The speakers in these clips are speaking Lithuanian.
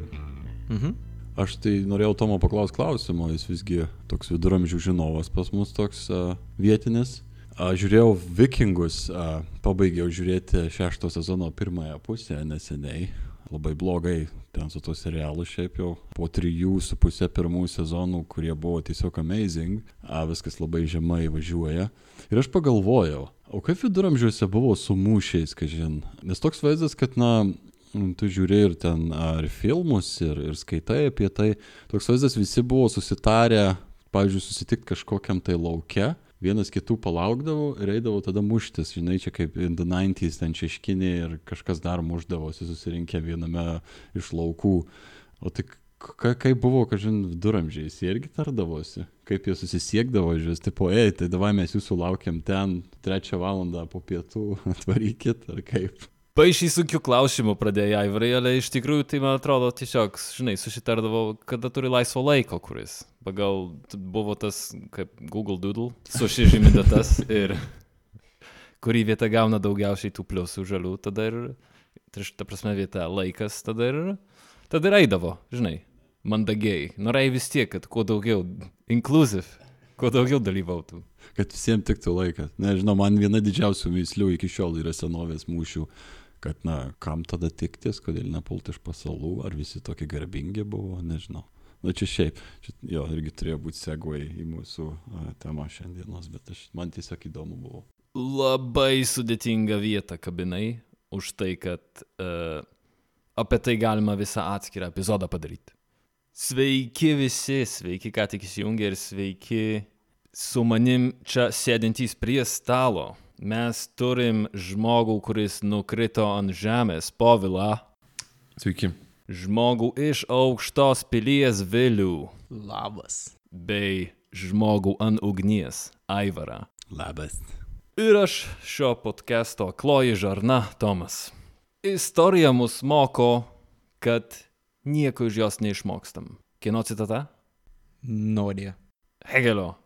pradedam kaip? Mhm. Aš tai norėjau Tomo paklausti klausimo, jis visgi toks viduramžių žinovas pas mus toks uh, vietinis. Uh, žiūrėjau Vikingus, uh, pabaigiau žiūrėti šešto sezono pirmąją pusę neseniai. Labai blogai ten su to serialu šiaip jau po trijų su pusė pirmų sezonų, kurie buvo tiesiog amazing, a, viskas labai žemai važiuoja. Ir aš pagalvojau, o kaip viduramžiuose buvo su mūšiais, kažin. Nes toks vaizdas, kad, na, tu žiūri ir ten ar filmus, ir, ir skaitai apie tai. Toks vaizdas visi buvo susitarę, pavyzdžiui, susitikti kažkokiam tai laukia, vienas kitų palaukdavo ir eidavo tada muštis, žinai, čia kaip in the 90s ten šeškinė ir kažkas dar muždavosi susirinkę viename iš laukų. O tai ka, kaip buvo, kažin, viduramžiais, jie irgi tardavosi, kaip jie susisiekdavo, žiūrės, tipo, ei, tai davai mes jūsų laukiam ten, trečią valandą po pietų, atvarykit, ar kaip. Paaišiai sunkių klausimų pradėjo Aivarai, ale iš tikrųjų tai man atrodo tiesiog, žinai, susitardavo, kada turi laisvo laiko, kuris. Pagal buvo tas kaip Google Doodle, sušižymi datas ir kurį vietą gauna daugiausiai tų pliusų žalių, tada ir, ta prasme vieta laikas, tada ir, tada ir eidavo, žinai, mandagiai. Norėjai vis tiek, kad kuo daugiau, inclusive, kuo daugiau dalyvautų. Kad visiems tiktų laikas. Nežinau, man viena didžiausių mislių iki šiol yra senovės mūšių kad, na, kam tada tiktis, kodėl nepult iš pasalų, ar visi tokie garbingi buvo, nežinau. Na čia šiaip, čia, jo, irgi turėjo būti segway į mūsų a, temą šiandienos, bet aš, man tiesiog įdomu buvo. Labai sudėtinga vieta kabinai už tai, kad uh, apie tai galima visą atskirą epizodą padaryti. Sveiki visi, sveiki, ką tik įsijungė ir sveiki su manim čia sėdintys prie stalo mes turim žmogų, kuris nukrito ant žemės, povilą. Sveiki. Žmogų iš aukštos pilies vilių. Labas. Bei žmogų ant ugnies, Aivarą. Labas. Ir aš šio podcast'o kloji žarna Tomas. Istorija mus moko, kad nieko iš jos neišmokstam. Kieno citata? Nodė. Hegelio.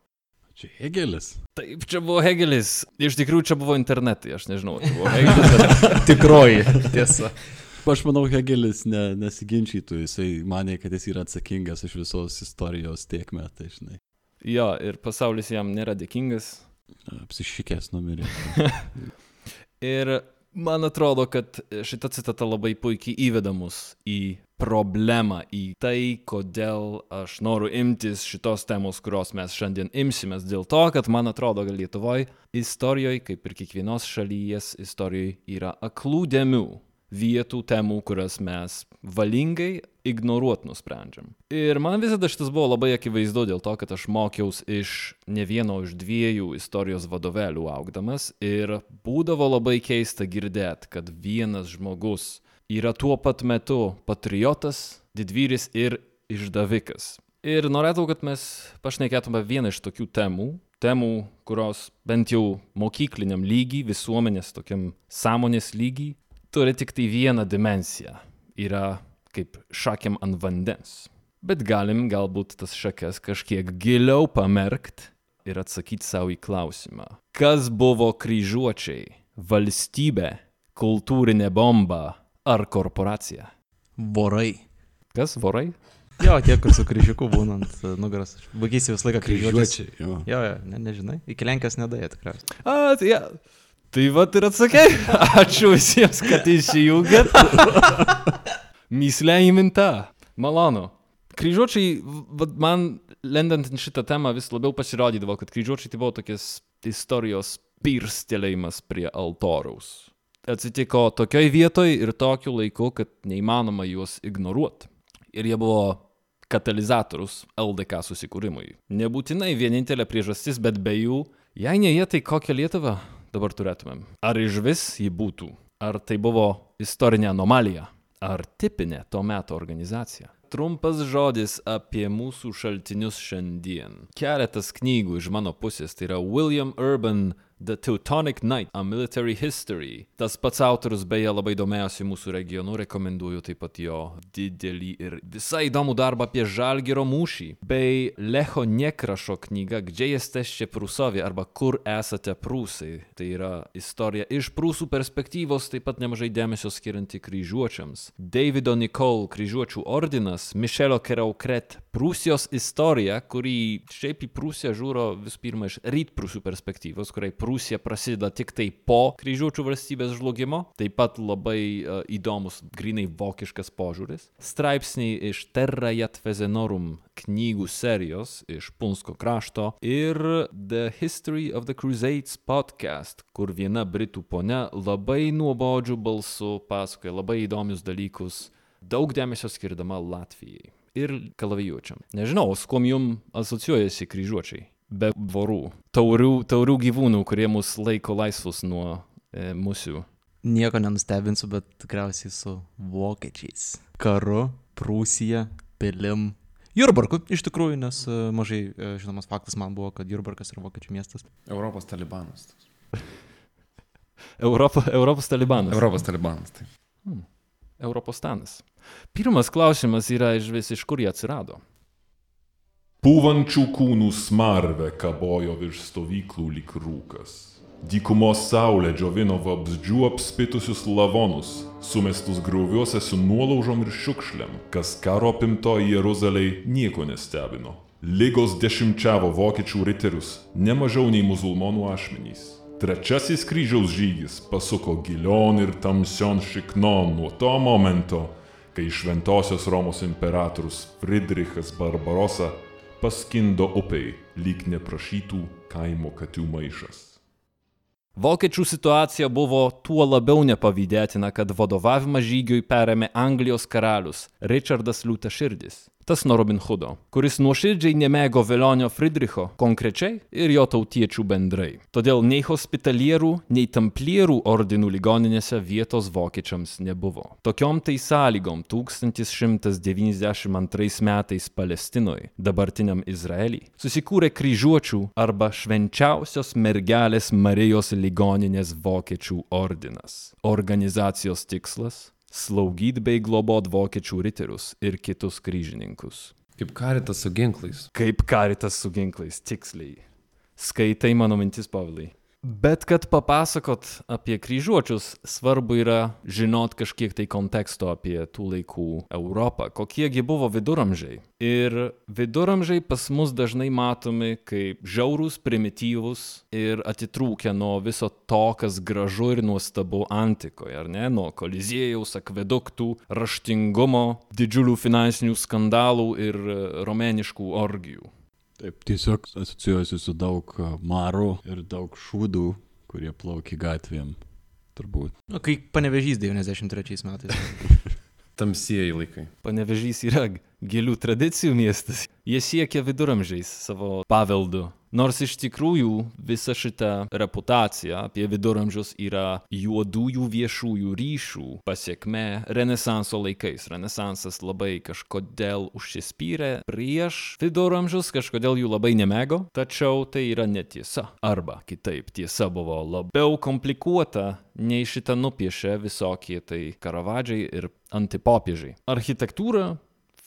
Čia Hegelis. Taip, čia buvo Hegelis. Iš tikrųjų, čia buvo internetai, aš nežinau. Tai buvo Hegelis. Tikroji tiesa. Aš manau, Hegelis ne, nesiginčytų, jisai manė, kad jis yra atsakingas už visos istorijos tiekmę, tai žinai. Jo, ir pasaulis jam nėra dėkingas. Apsišykęs numirė. ir man atrodo, kad šita citata labai puikiai įveda mus į problemą, į tai, kodėl aš noriu imtis šitos temos, kurios mes šiandien imsimės. Dėl to, kad man atrodo, kad Lietuvoje istorijoje, kaip ir kiekvienos šalies istorijoje, yra aklų dėmių vietų, temų, kurias mes valingai ignoruot nusprendžiam. Ir man visada šitas buvo labai akivaizdu dėl to, kad aš mokiausi iš ne vieno iš dviejų istorijos vadovėlių augdamas ir būdavo labai keista girdėti, kad vienas žmogus yra tuo pat metu patriotas, didvyris ir išdavikas. Ir norėčiau, kad mes pašnekėtume vieną iš tokių temų, temų, kurios bent jau mokykliniam lygiai, visuomenės tokiam sąmonės lygiai, turi tik tai vieną dimensiją. Yra kaip šakiam ant vandens. Bet galim galbūt tas šakes kažkiek giliau pamerkt ir atsakyti savo į klausimą. Kas buvo kryžiuočiai? Valstybė, kultūrinė bomba ar korporacija? Vorai. Kas vorai? Jo, tie, kur su kryžiuku būnant nugaras. Vaikysi visą laiką. Kryžiuočiai, jo. Jo, jo, ne, nežinai. Iki Lenkijos nedėjo tikriausiai. A, tai, ja. Tai va ir atsakai. Ačiū visiems, kad įsijungėt. Myslė įminta. Malonu. Kryžiuočiai, man lendant į šitą temą vis labiau pasirodydavo, kad kryžiuočiai tai buvo tokias istorijos pirstelėjimas prie altoriaus. Atsitiko tokioj vietoj ir tokiu laiku, kad neįmanoma juos ignoruoti. Ir jie buvo katalizatorius LDK susikūrimui. Nebūtinai vienintelė priežastis, bet be jų, jei ne jie, tai kokią Lietuvą dabar turėtumėm? Ar iš vis ji būtų? Ar tai buvo istorinė anomalija? Ar tipinė to meto organizacija? Trumpas žodis apie mūsų šaltinius šiandien. Keletas knygų iš mano pusės, tai yra William Urban The Teutonic Knight, A Military History. Tas pats autorius beje labai domėjosi mūsų regionu, rekomenduoju taip pat jo didelį ir visai įdomų darbą apie Žalgiro mūšį, bei Lecho Nekrašo knygą Gdzie jesteście Prūsowie arba Kur esate Prūsai. Tai yra istorija iš Prūsų perspektyvos, taip pat nemažai dėmesio skirianti kryžiuočiams. Davido Nicole kryžiuočių ordinas, Mišelio Keraukret Prūsijos istorija, kurį šiaip į Prūsiją žiūro visų pirma iš rytprūsių perspektyvos, kuriai Prūsija prasideda tik tai po kryžiuočių valstybės žlugimo, taip pat labai uh, įdomus, grinai vokiškas požiūris. Straipsniai iš Terra Jatvezenorum knygų serijos iš Punsko krašto ir The History of the Crusades podcast, kur viena britų ponia labai nuobodžių balsų pasakoja labai įdomius dalykus, daug dėmesio skirdama Latvijai ir kalavijuočiam. Nežinau, su kuom jum asocijuojasi kryžiuočiai? Be vorų, taurių, taurių gyvūnų, kurie mus laiko laisvus nuo e, musių. Nieko nenustebinsiu, bet tikriausiai su vokiečiais. Karu, Prūsija, pilim. Jurbarku, iš tikrųjų, nes e, mažai e, žinomas faktas man buvo, kad Jurbarkas yra vokiečių miestas. Europos talibanas. Europa, Europos talibanas. Europos talibanas. Tai. Hmm. Europos tanas. Pirmas klausimas yra iš vis iš kur jie atsirado. Pūvančių kūnų smarvė kabojo virš stovyklų lik rūkas. Dykumos saulė džiovino vabzdžių apspitusius lavonus, sumestus grauviuose su nuolaužom ir šiukšlėm, kas karo apimto Jeruzaliai nieko nestebino. Lygos dešimčiavo vokiečių riterius, ne mažiau nei musulmonų ašmenys. Trečiasis kryžiaus žygis pasuko gilion ir tamsion šiknon nuo to momento, kai šventosios Romos imperatorius Friedrichas Barbarosa paskindo upei lyg neprašytų kaimo katių maišas. Vokiečių situacija buvo tuo labiau nepavydėtina, kad vadovavimą žygiui perėmė Anglijos karalius Richardas Liūtaširdis. Tas nuo Robin Hoodo, kuris nuoširdžiai nemėgo Velionio Friedricho konkrečiai ir jo tautiečių bendrai. Todėl nei hospitalierų, nei tamplierų ordinų ligoninėse vietos vokiečiams nebuvo. Tokiom tai sąlygom 1192 metais Palestinoje, dabartiniam Izraelį, susikūrė kryžiuočių arba švenčiausios mergelės Marijos ligoninės vokiečių ordinas. Organizacijos tikslas slaugyt bei globot vokiečių riterius ir kitus kryžininkus. Kaip karitas su ginklais. Kaip karitas su ginklais, tiksliai. Skaitai mano mintis, Pavlai. Bet kad papasakot apie kryžiuočius, svarbu yra žinot kažkiek tai konteksto apie tų laikų Europą, kokiegi buvo viduramžiai. Ir viduramžiai pas mus dažnai matomi kaip žiaurūs, primityvūs ir atitrūkę nuo viso to, kas gražu ir nuostabu antikoje, ar ne? Nuo koliziejaus, akveduktų, raštingumo, didžiulių finansinių skandalų ir romėniškų orgijų. Taip, tiesiog asocijuosi su daug marų ir daug šūdų, kurie plaukia gatvėm. Turbūt. Nu, kai panevežys 93 metais. Tamsieji laikai. Panevežys yra gėlių tradicijų miestas. Jie siekia viduramžiais savo paveldu. Nors iš tikrųjų visa šita reputacija apie viduramžius yra juodųjų viešųjų ryšių pasiekme Renesanso laikais. Renesansas labai kažkodėl užsispyrė prieš viduramžius, kažkodėl jų labai nemėgo, tačiau tai yra netiesa. Arba kitaip, tiesa buvo labiau komplikuota nei šitą nupiešė visokie tai karavadžiai ir antipopiežiai. Architektūra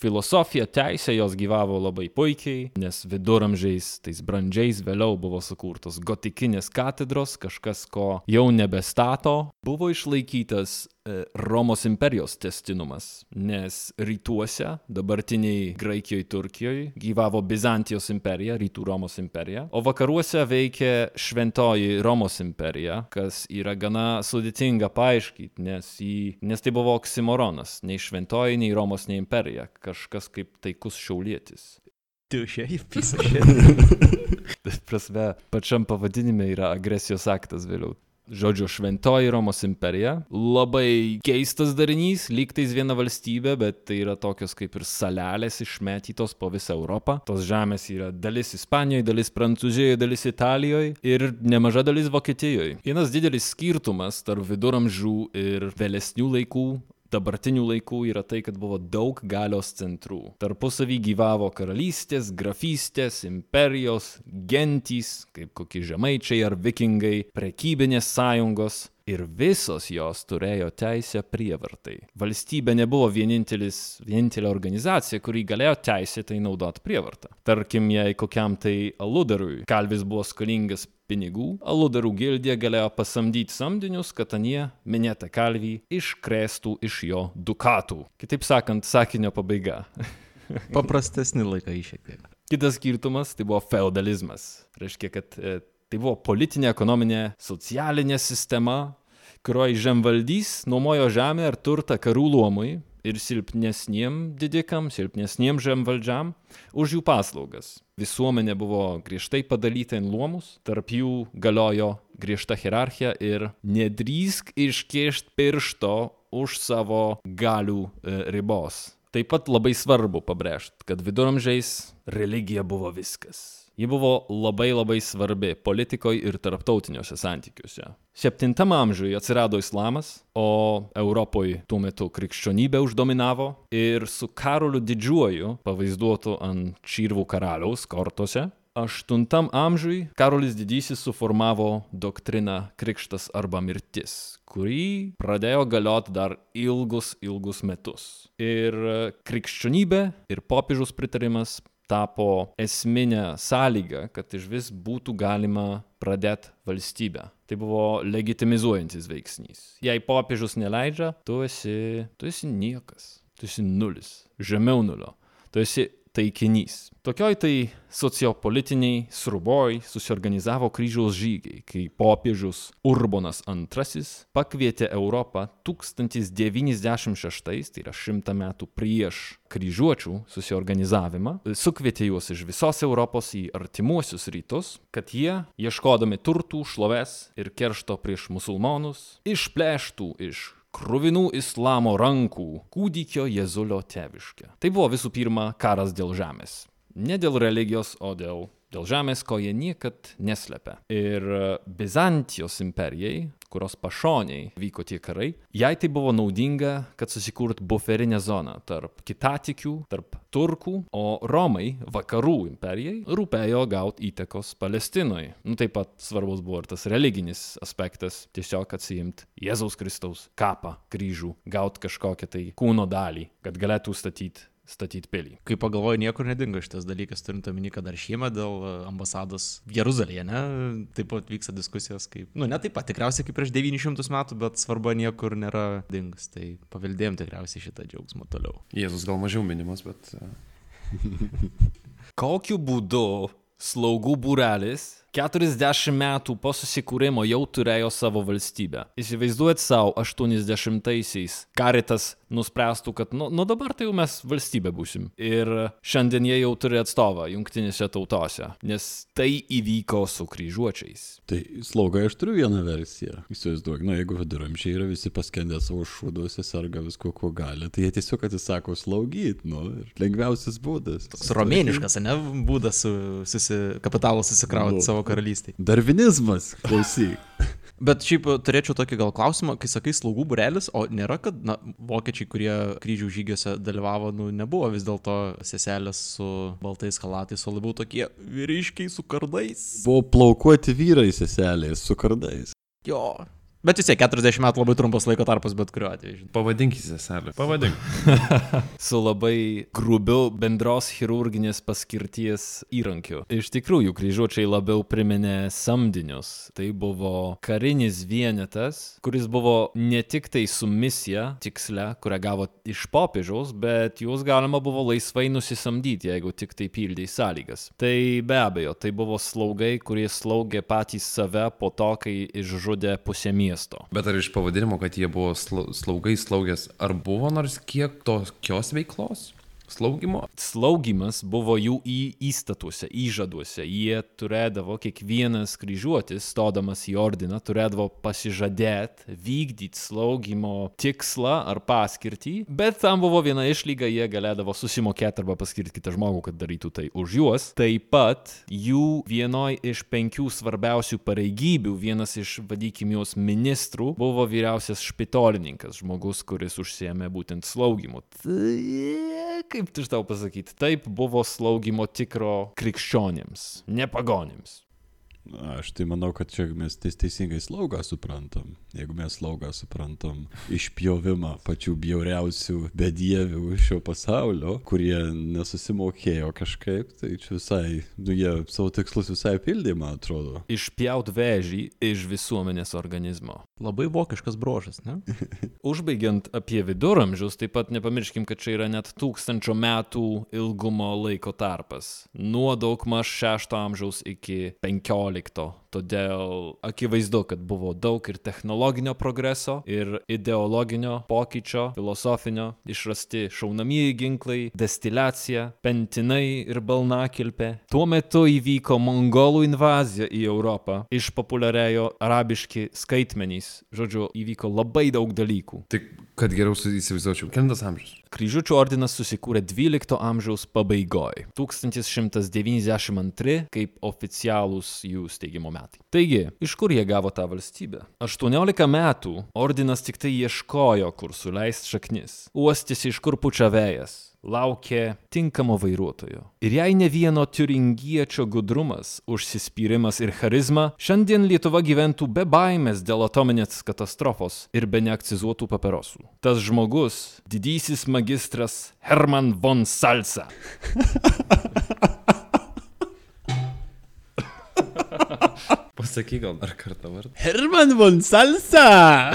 filosofija, teisė jos gyvavo labai puikiai, nes viduramžiais, tais brandžiais vėliau buvo sukurtos gotikinės katedros, kažkas, ko jau nebestato, buvo išlaikytas Romos imperijos testinumas, nes rytuose, dabartiniai Graikijoje, Turkijoje, gyvavo Bizantijos imperija, rytų Romos imperija, o vakaruose veikė šventoji Romos imperija, kas yra gana sudėtinga paaiškinti, nes, į, nes tai buvo oksimoronas, nei šventoji, nei Romos, nei imperija, kažkas kaip taikus šiaulietis. Tu šiaip pisai. Prasme, pačiam pavadinime yra agresijos aktas vėliau. Žodžiu, šventoji Romos imperija. Labai keistas darinys, lygtais viena valstybė, bet tai yra tokios kaip ir salelės išmetytos po visą Europą. Tos žemės yra dalis Ispanijoje, dalis Prancūzijoje, dalis Italijoje ir nemaža dalis Vokietijoje. Vienas didelis skirtumas tarp viduramžių ir vėlesnių laikų dabartinių laikų yra tai, kad buvo daug galios centrų. Tarpusavį gyvavo karalystės, grafystės, imperijos, gentys, kaip kokie žemaičiai ar vikingai, prekybinės sąjungos. Ir visos jos turėjo teisę prievartai. Valstybė nebuvo vienintelė organizacija, kuri galėjo teisėtai naudoti prievartą. Tarkim, jei kokiam tai aludarui kalvis buvo skolingas pinigų, aludarų gildija galėjo pasamdyti samdinius, kad anie minėtą kalvį iškrėstų iš jo dukatų. Kitaip sakant, sakinio pabaiga. Paprastesni laikai šiek tiek. Kitas skirtumas tai buvo feudalizmas. Reiškia, kad e, tai buvo politinė, ekonominė, socialinė sistema, kurioje žemvaldys nuomojo žemę ar turtą karų luomui ir silpnesniem didikam, silpnesniem žemvaldžiam už jų paslaugas. Visuomenė buvo griežtai padalyta į luomus, tarp jų galiojo griežta hierarchija ir nedrįsk iškišti piršto už savo galių e, ribos. Taip pat labai svarbu pabrėžti, kad viduramžiais religija buvo viskas. Ji buvo labai labai svarbi politikoje ir tarptautiniuose santykiuose. Septintam amžiuje atsirado islamas, o Europoje tuo metu krikščionybė uždominavo ir su Karoliu didžiuoju, pavaizduotu ant čirvų karaliaus kortose, Aštuntam amžiui Karolis Didysis suformavo doktriną Krikštas arba mirtis, kurį pradėjo galioti dar ilgus, ilgus metus. Ir krikščionybė ir popiežiaus pritarimas tapo esminė sąlyga, kad iš vis būtų galima pradėti valstybę. Tai buvo legitimizuojantis veiksnys. Jei popiežius neleidžia, tu esi, tu esi niekas, tu esi nulis, žemiau nulio. Tu esi taikinys. Tokioj tai sociopolitiniai sruboj susiorganizavo kryžiaus žygiai, kai popiežius Urbonas II pakvietė Europą 1096, tai yra šimtą metų prieš kryžiuočių susiorganizavimą, sukvietė juos iš visos Europos į artimuosius rytus, kad jie, ieškodami turtų, šlovės ir keršto prieš musulmonus, išplėštų iš kruvinų islamo rankų kūdikio Jėzulio tėviškę. Tai buvo visų pirma karas dėl žemės. Ne dėl religijos, o dėl, dėl žemės, ko jie niekad neslėpė. Ir Bizantijos imperijai, kurios pašoniai vyko tie karai, jai tai buvo naudinga, kad susikurt buferinę zoną tarp kitatikių, tarp turkų, o Romai, vakarų imperijai, rūpėjo gauti įtakos Palestinoje. Nu, taip pat svarbus buvo ir tas religinis aspektas, tiesiog atsiimti Jėzaus Kristaus kapą, kryžių, gauti kažkokią tai kūno dalį, kad galėtų statyti statyti pilį. Kai pagalvoju, niekur nedingo šitas dalykas, turint omeny, kad dar šiemet dėl e, ambasados Jeruzalėje, ne, taip pat vyksta diskusijos, kaip, nu, ne taip pat tikriausiai kaip prieš 900 metų, bet svarba niekur nėra dingus, tai paveldėjom tikriausiai šitą džiaugsmą toliau. Jėzus gal mažiau minimas, bet... e, Kokiu būdu slaugų būrelis 40 metų po susikūrimo jau turėjo savo valstybę. Įsivaizduojat savo 80-aisiais karitas nuspręstų, kad nu, nu dabar tai jau mes valstybė būsim. Ir šiandien jie jau turi atstovą jungtinėse tautose, nes tai įvyko su kryžiuočiais. Tai slaugai aš turiu vieną versiją. Įsivaizduok, na jeigu viduramžiai yra visi paskendę savo šūduose, serga visko, ko gali, tai jie tiesiog atsisako slaugyti, nu, ir lengviausias būdas. Toks romėniškas, ne, būdas su, susi, kapitalo susikrauti Nu. savo karalystėje. Darvinizmas, klausyk. Bet šiaip turėčiau tokį gal klausimą, kai sakai slaugų burelis, o nėra, kad na, vokiečiai, kurie kryžių žygiuose dalyvavo, nu, nebuvo vis dėlto seselės su baltais halatais, o labiau tokie vyriškiai su kardais. Buvo plaukuoti vyrai seselės su kardais. Jo. Bet vis tiek 40 metų labai trumpas laiko tarpas, bet kuriuo atveju. žinai. Pavadink į seselę. Pavadink. su labai grubiu bendros chirurginės paskirties įrankiu. Iš tikrųjų, kryžiuočiai labiau priminė samdinius. Tai buvo karinis vienetas, kuris buvo ne tik tai su misija tiksle, kurią gavo iš popiežiaus, bet juos galima buvo laisvai nusisamdyti, jeigu tik tai pildė sąlygas. Tai be abejo, tai buvo slaugai, kurie slaugė patys save po to, kai išžudė pusę miesto. Bet ar iš pavadinimo, kad jie buvo slau- slaugai slaugės, ar buvo nors kiek tokios veiklos? Slaugimo. Slaugimas buvo jų į įstatuose, įžaduose. Jie turėdavo, kiekvienas kryžiuotis, stodamas į ordiną, turėdavo pasižadėti vykdyti slaugimo tikslą ar paskirtį, bet tam buvo viena išlyga, jie galėdavo susimokėti arba paskirti kitą žmogų, kad darytų tai už juos. Taip pat jų vienoj iš penkių svarbiausių pareigybių, vienas iš, vadykime, jos ministrų, buvo vyriausias špitolininkas, žmogus, kuris užsiemė būtent slaugimu. Tai, kaip tu tau pasakyti, taip buvo slaugimo tikro krikščionėms, ne pagonims. Aš tai manau, kad čia mes teis- teisingai slaugą suprantam. Jeigu mes slaugą suprantam išpjovimą pačių bjauriausių bedievių šio pasaulio, kurie nesusimokėjo kažkaip, tai čia visai, nu jie savo tikslus visai pildė, man atrodo. Išpjaut vežį iš visuomenės organizmo. Labai vokiškas brožas, ne? Užbaigiant apie viduramžius, taip pat nepamirškim, kad čia yra net tūkstančio metų ilgumo laiko tarpas. Nuo daug maž 6 amžiaus iki 15. Todėl akivaizdu, kad buvo daug ir technologinio progreso, ir ideologinio pokyčio, filosofinio, išrasti šaunamieji ginklai, destiliacija, pentinai ir balnakilpė. Tuo metu įvyko mongolų invazija į Europą, išpopuliarėjo arabiški skaitmenys. Žodžiu, įvyko labai daug dalykų. Tik, kad geriau įsivaizduočiau. Kelintas amžius. Kryžiuočių ordinas susikūrė 12 amžiaus pabaigoje, 1192 kaip oficialūs jų steigimo metai. Taigi, iš kur jie gavo tą valstybę? 18 metų ordinas tik tai ieškojo, kur suleisti šaknis, uostėsi iš kur pučia vėjas. Laukė tinkamo vairuotojo. Ir jei ne vieno turingiečio gudrumas, užsispyrimas ir charizma, šiandien Lietuva gyventų be baimės dėl atominės katastrofos ir be neakcizuotų paperosų. Tas žmogus - didysis magistras Herman von Salsa. Pasakyk gal dar kartą vardą. Herman von Salsa!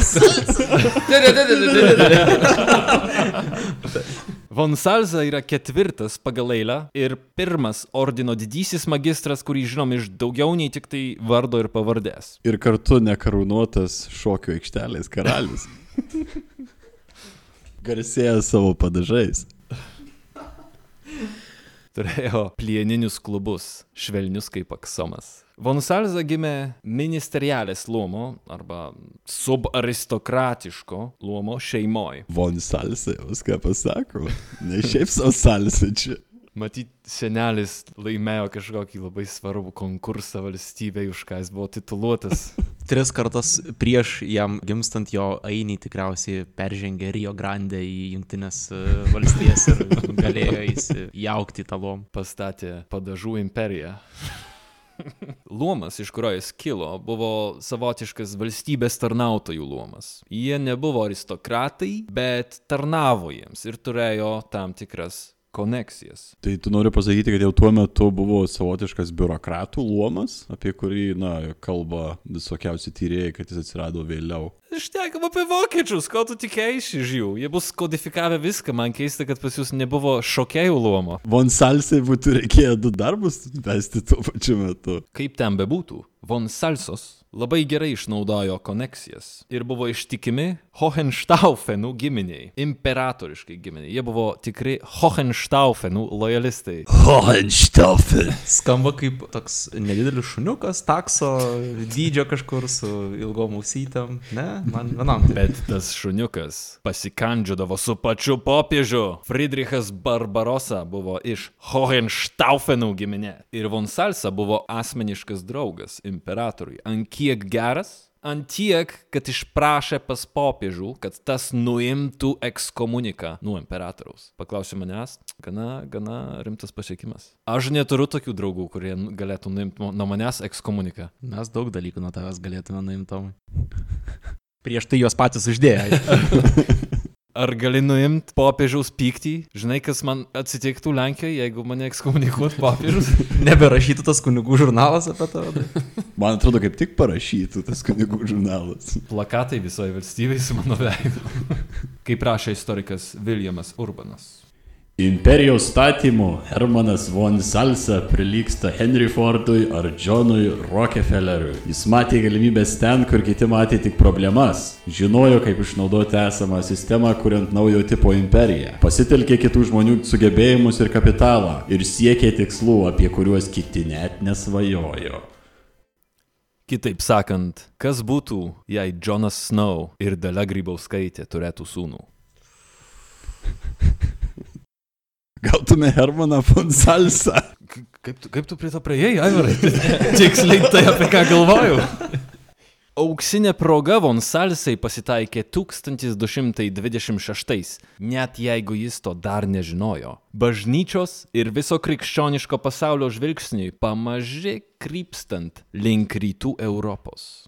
Von Salza yra ketvirtas pagal eilę ir pirmas ordino didysis magistras, kurį žinom iš daugiau nei tik tai vardo ir pavardės. Ir kartu nekarūnuotas šokio aikštelės karalius. Garsėja savo padažais. Turėjo plieninius klubus, švelnius kaip aksomas. Von Salza gimė ministerialės luomo arba subaristokratiško luomo šeimoje. Von Salsa, viską pasako. Ne šiaip savo salsa čia. Matyt, senelis laimėjo kažkokį labai svarbų konkursą valstybėje, už ką jis buvo tituluotas. Tris kartus prieš jam gimstant jo ainiai tikriausiai peržengė Rio Grande į Junktinės e, valstijas ir galėjo įsijaukti į tą lom. pastatė padažų imperiją. Luomas, iš kurio jis kilo, buvo savotiškas valstybės tarnautojų luomas. Jie nebuvo aristokratai, bet tarnavo jiems ir turėjo tam tikras koneksijas. Tai tu nori pasakyti, kad jau tuo metu buvo savotiškas biurokratų luomas, apie kurį, na, kalba visokiausi tyrėjai, kad jis atsirado vėliau. Šnekam apie vokiečius, ko tu tikėjai iš jų. Jie bus kodifikavę viską, man keista, kad pas jūs nebuvo šokėjų luomo. Von Salsai būtų reikėję du darbus vesti tuo pačiu metu. Kaip ten bebūtų, von Salsos labai gerai išnaudojo koneksijas ir buvo ištikimi Hohenstaufenų giminiai, imperatoriškai giminiai. Jie buvo tikri Hohenstaufenų lojalistai. Hohenstaufen. Skamba kaip toks nedidelis šuniukas, takso dydžio kažkur su ilgom ausytėm. Ne, man vienam. Bet tas šuniukas pasikandžiodavo su pačiu popiežiu. Friedrichas Barbarosa buvo iš Hohenstaufenų giminė. Ir von Salsa buvo asmeniškas draugas imperatoriui. Ant kiek geras? Ant tiek, kad išprašė pas popiežių, kad tas nuimtų ekskomuniką nuo imperatoriaus. Paklausė manęs, gana, gana rimtas pasiekimas. Aš neturiu tokių draugų, kurie galėtų nuimti nuo manęs ekskomuniką. Mes daug dalykų nuo tavęs galėtume nuimtom. Prieš tai juos patys uždėjo. Ar gali nuimti popiežiaus pyktį? Žinai, kas man atsitiktų Lenkijoje, jeigu mane ekskomunikuotų popiežius? Neberašytų tas kunigų žurnalas apie tave. Man atrodo, kaip tik parašytų tas kunigų žurnalas. Plakatai visoje valstybėje su mano veidu. Kaip rašė istorikas Viljamas Urbanas. Imperijos statymu Hermanas von Salsa prilyksta Henry Fordui ar Johnui Rockefelleriui. Jis matė galimybės ten, kur kiti matė tik problemas. Žinojo, kaip išnaudoti esamą sistemą, kuriant naujo tipo imperiją. Pasitelkė kitų žmonių sugebėjimus ir kapitalą ir siekė tikslų, apie kuriuos kiti net nesvajojo. Kitaip sakant, kas būtų, jei Jonas Snow ir Dalia Grybauskaitė turėtų sūnų? Gautume Hermaną von Salsa. Kaip tu, kaip tu prie to prieėjai, Aivarai? Tiksliai tai, apie ką galvojau. Auksinė proga von Salsai pasitaikė 1226, net jeigu jis to dar nežinojo. Bažnyčios ir viso krikščioniško pasaulio žvilgsniui pamaži krypstant link rytų Europos.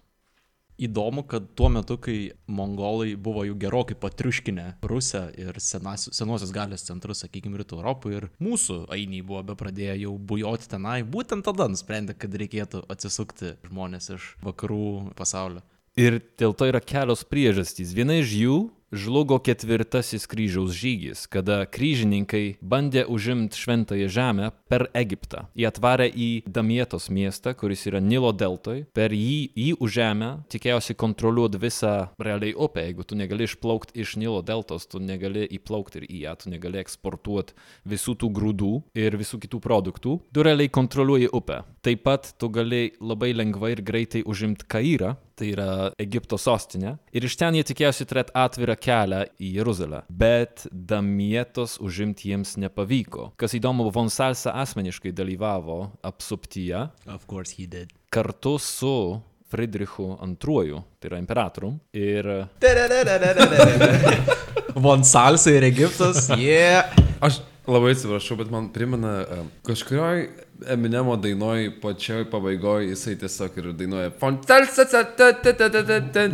Įdomu, kad tuo metu, kai mongolai buvo jau gerokai patriuškinę Rusiją ir senas, senosios galės centrus, sakykime, rytų Europoje ir mūsų ainiai buvo be pradėję jau bujoti tenai, būtent tada nusprendė, kad reikėtų atsisukti žmonės iš vakarų pasaulio. Ir dėl to yra kelios priežastys. Viena iš jų žlugo ketvirtasis kryžiaus žygis, kada kryžininkai bandė užimti šventąją žemę per Egiptą. Jie atvarė į Damietos miestą, kuris yra Nilo deltoj, per jį, jį užėmę, tikėjosi kontroliuoti visą realiai upę. Jeigu tu negali išplaukti iš Nilo deltos, tu negali įplaukti ir į ją, tu negali eksportuoti visų tų grūdų ir visų kitų produktų. Tu realiai kontroliuoji upę. Taip pat tu gali labai lengvai ir greitai užimti Kairą, tai yra Egipto sostinė. Ir iš ten jie tikėjosi turėti atvirą kelią į Jeruzalę. Bet Damietos užimti jiems nepavyko. Kas įdomu, von Salsa asmeniškai dalyvavo apsuptyje Of course he did. kartu su Friedrichu II, tai yra imperatorium. Ir Von Salsa ir Egiptas, jie. Yeah. Aš labai atsiprašau, bet man primena uh, kažkurioj Eminemo dainoj pačioj pabaigoje jisai tiesiog ir dainuoja.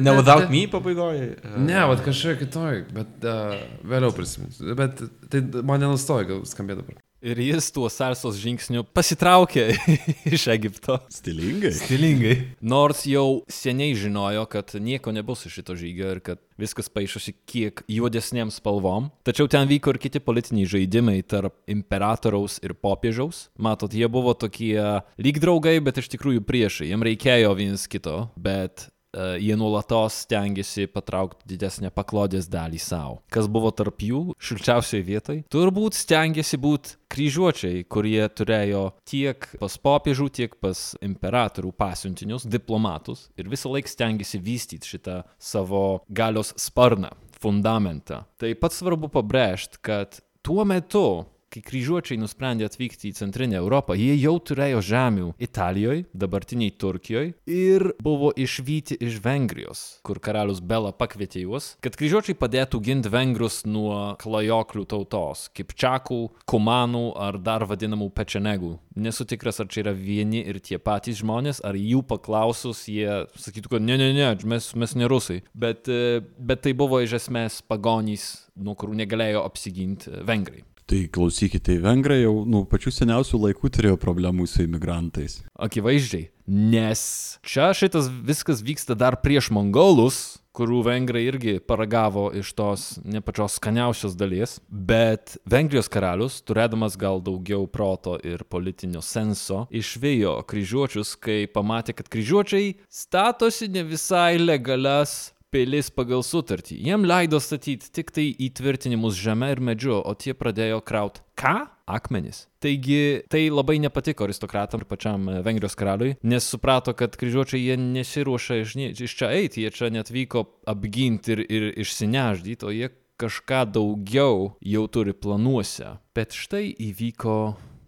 Ne without me pabaigoje. Ne, vad kažkokia kitoj, bet uh, vėliau prisiminsiu. Bet tai man nenustoja gal skambėti dabar. Ir jis tuo Salsos žingsniu pasitraukė iš Egipto. Stilingai. Stilingai. Nors jau seniai žinojo, kad nieko nebus iš šito žygio ir kad viskas paaišosi kiek juodesnėm spalvom. Tačiau ten vyko ir kiti politiniai žaidimai tarp imperatoriaus ir popiežiaus. Matot, jie buvo tokie lyg draugai, bet iš tikrųjų priešai. Jiems reikėjo vienas kito, bet jie nuolatos stengiasi patraukti didesnę paklodės dalį savo. Kas buvo tarp jų šilčiausioje vietoje? Turbūt stengiasi būti kryžiuočiai, kurie turėjo tiek pas popiežių, tiek pas imperatorių pasiuntinius, diplomatus ir visą laiką stengiasi vystyti šitą savo galios sparną, fundamentą. Taip pat svarbu pabrėžti, kad tuo metu kai kryžiuočiai nusprendė atvykti į Centrinę Europą, jie jau turėjo žemių Italijoje, dabartiniai Turkijoje ir buvo išvykti iš Vengrijos, kur karalius Bela pakvietė juos, kad kryžiuočiai padėtų ginti vengrus nuo klajoklių tautos, kipčiakų, kumanų ar dar vadinamų pečenegų. Nesu tikras, ar čia yra vieni ir tie patys žmonės, ar jų paklausus jie sakytų, kad ne, ne, ne, mes, mes ne rusai. Bet, e, bet tai buvo iš esmės pagonys, nuo kurių negalėjo apsiginti vengrai. Tai klausykite, vengrai jau nuo pačių seniausių laikų turėjo problemų su imigrantais. Akivaizdžiai. Nes čia šitas viskas vyksta dar prieš mongolus, kurių vengrai irgi paragavo iš tos ne pačios skaniausios dalies, bet Vengrijos karalius, turėdamas gal daugiau proto ir politinio senso, išvėjo kryžiuočius, kai pamatė, kad kryžiuočiai statosi ne visai legalias pilis pagal sutartį. Jiem leido statyti tik tai įtvirtinimus žemę ir medžiu, o tie pradėjo kraut. Ką? Akmenis. Taigi tai labai nepatiko aristokratam ir pačiam e, Vengrijos karaliui, nes suprato, kad kryžiuočiai jie nesiruošia iš, iš čia eiti, jie čia net vyko apginti ir, ir išsineždyti, o jie kažką daugiau jau turi planuose. Bet štai įvyko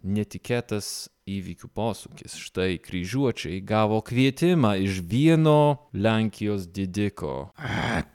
netikėtas įvykių posūkis. Štai kryžiuočiai gavo kvietimą iš vieno Lenkijos didiko,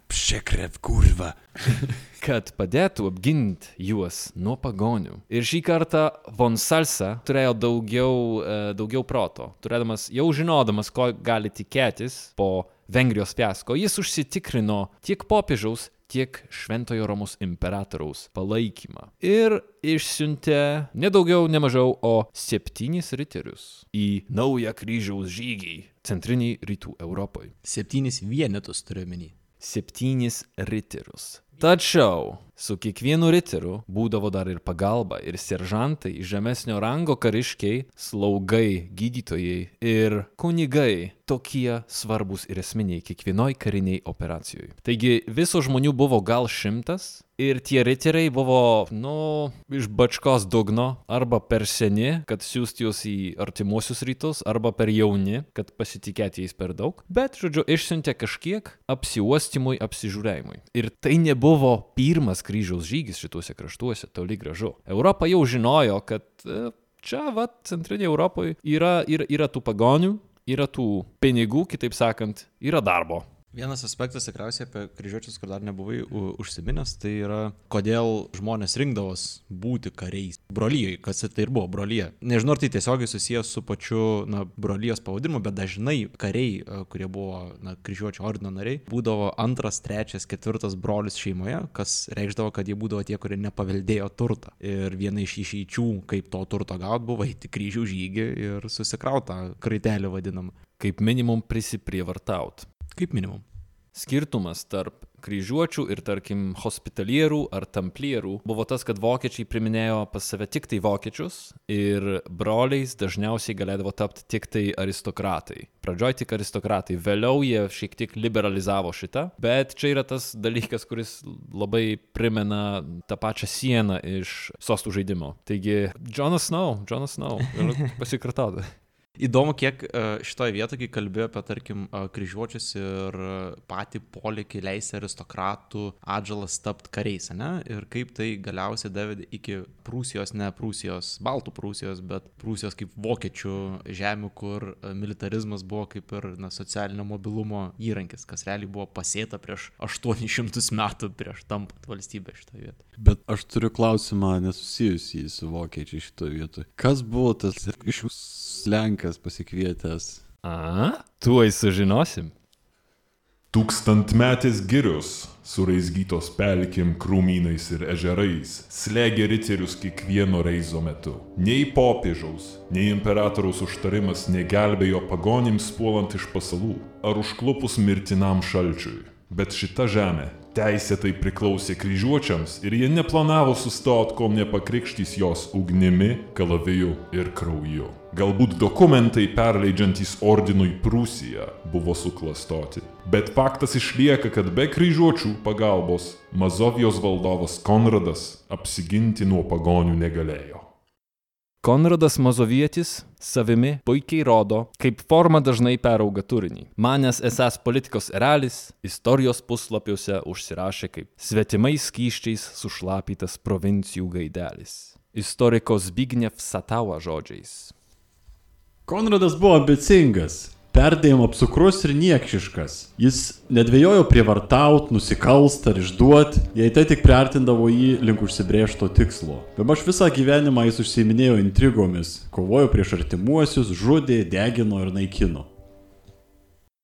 Pšekrev kurva. kad padėtų apginti juos nuo pagonių. Ir šį kartą von Salsa turėjo daugiau, e, daugiau proto. Turėdamas, jau žinodamas, ko gali tikėtis po Vengrijos fiasko, jis užsitikrino tiek popiežiaus, tiek Šventojo Romos imperatoriaus palaikymą. Ir išsiuntė nedaugiau, nemažiau, o septynis riterius į naują kryžiaus žygį centriniai rytų Europai. Septynis vienetus turiu menį. Septynis riterius. Tačiau Su kiekvienu riteriu būdavo dar ir pagalba, ir seržantai, žemesnio rango kariškiai, slaugai, gydytojai ir kunigai tokie svarbus ir esminiai kiekvienoj kariniai operacijoje. Taigi viso žmonių buvo gal šimtas ir tie riteriai buvo, nu, iš bačkos dugno arba per seni, kad siūsti juos į artimuosius rytus, arba per jauni, kad pasitikėti jais per daug. Bet, žodžiu, išsiuntė kažkiek apsiuostimui, apsižiūrėjimui. Ir tai nebuvo pirmas kryžiaus žygis šituose kraštuose, toli gražu. Europa jau žinojo, kad e, čia, va, centrinėje Europoje yra, yra, yra tų pagonių, yra tų pinigų, kitaip sakant, yra darbo. Vienas aspektas tikriausiai apie kryžiuočius, kur dar nebuvai užsiminęs, tai yra, kodėl žmonės rinkdavos būti kariais. Brolyjai, kas tai ir buvo, brolyje. Nežinau, ar tai tiesiogiai susijęs su pačiu, na, brolyjos pavadinimu, bet dažnai kariai, e, kurie buvo, na, kryžiuočio ordino nariai, būdavo antras, trečias, ketvirtas brolis šeimoje, kas reikšdavo, kad jie būdavo tie, kurie nepaveldėjo turtą. Ir viena iš išeičių, kaip to turto gauti, buvo eiti kryžių žygį ir susikrautą kraitelį vadinamą. Kaip minimum prisiprievartaut. Kaip minimum. Skirtumas tarp kryžiuočių ir, tarkim, hospitalierų ar tamplierų buvo tas, kad vokiečiai priminėjo pas save tik tai vokiečius ir broliais dažniausiai galėdavo tapti tik tai aristokratai. Pradžioj tik aristokratai, vėliau jie šiek tiek liberalizavo šitą, bet čia yra tas dalykas, kuris labai primena tą pačią sieną iš sostų žaidimo. Taigi, Jonas Snow, Jonas Snow, pasikartoti. Įdomu, kiek e, šitoje vietoje, kai kalbėjo apie, tarkim, e, kryžiuočius ir e, patį polikį leisti aristokratų atžalas tapti kariais, ne? Ir kaip tai galiausiai davė iki Prūsijos, ne Prūsijos, Baltų Prūsijos, bet Prūsijos kaip vokiečių žemių, kur militarizmas buvo kaip ir na, socialinio mobilumo įrankis, kas realiai buvo pasėta prieš 800 metų prieš tampant valstybę šitoje vietoje. Bet aš turiu klausimą nesusijusį su vokiečiai šitoje vietoje. Kas buvo tas iš jūs Lenkas pasikvietęs? A, tuoj sužinosim. Tūkstantmetės girios, suraizgytos pelkim, krūmynais ir ežerais, slegia riterius kiekvieno reizo metu. Nei popiežiaus, nei imperatoriaus užtarimas negelbėjo pagonims puolant iš pasalų ar užklupus mirtinam šalčiui. Bet šita žemė teisėtai priklausė kryžiuočiams ir jie neplanavo sustoti, kol nepakrikštys jos ugnimi, kalaviju ir krauju. Galbūt dokumentai perleidžiantys ordinui Prūsiją buvo suklastoti. Bet faktas išlieka, kad be kryžiuočių pagalbos Mazovijos valdovas Konradas apsiginti nuo pagonių negalėjo. Konradas Mazovietis savimi puikiai rodo, kaip forma dažnai perauga turinį. Manęs esas politikos eralis istorijos puslapiuose užsirašė kaip svetimais skyščiais sušlapytas provincijų gaidelis. Istoriko Zbigniew Satała žodžiais. Konradas buvo ambicingas, perdėjom apsukrus ir niekšiškas. Jis nedvėjojo prievartaut, nusikalst ar išduot, jei tai tik priartindavo jį link užsibrėžto tikslo. Bemaž visą gyvenimą jis užsiminėjo intrigomis, kovojo prieš artimuosius, žudė, degino ir naikino.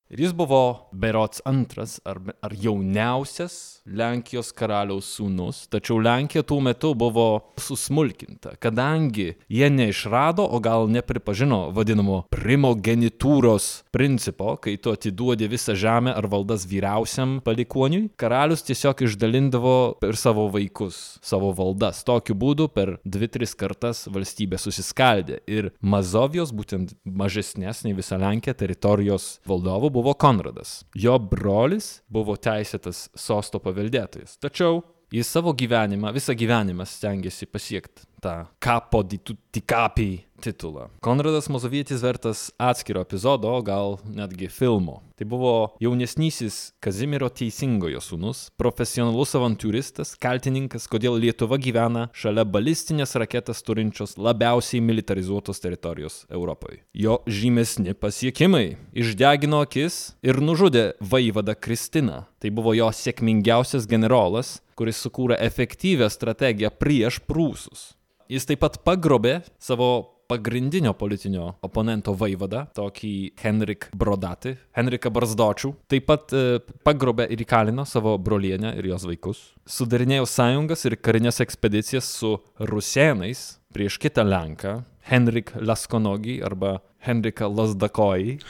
Ir jis buvo berots antras ar, ar jauniausias Lenkijos karaliaus sūnus, tačiau Lenkija tuo metu buvo susmulkinta, kadangi jie neišrado, o gal nepripažino vadinamo primogenitūros principo, kai tu atiduodi visą žemę ar valdas vyriausiam palikoniui, karalius tiesiog išdalindavo per savo vaikus, savo valdas. Tokiu būdu per dvi, tris kartas valstybė susiskaldė ir Mazovijos, būtent mažesnės nei visa Lenkija teritorijos valdovų buvo Konradas. Jo brolis buvo teisėtas sosto paveldėtojas. Tačiau jis savo gyvenimą, visą gyvenimą stengiasi pasiekti tą kapo di tutti capi titulą. Konradas Mazovietis vertas atskiro epizodo, gal netgi filmo. Tai buvo jaunesnysis Kazimiero Teisingojo sūnus, profesionalus avantūristas, kaltininkas, kodėl Lietuva gyvena šalia balistinės raketas turinčios labiausiai militarizuotos teritorijos Europoje. Jo žymesni pasiekimai - išdegino akis ir nužudė vaivadą Kristiną. Tai buvo jo sėkmingiausias generolas, kuris sukūrė efektyvę strategiją prieš prūsus. Jis taip pat pagrobė savo pagrindinio politinio oponento vaivadą, tokį Henrik Brodatį, Henriką Barzdočių. Taip pat e, pagrobė ir įkalino savo brolienę ir jos vaikus. Sudarinėjo sąjungas ir karinės ekspedicijas su rusėnais prieš kitą Lenką, Henrik Laskonogį arba Henriką Lasdakojį.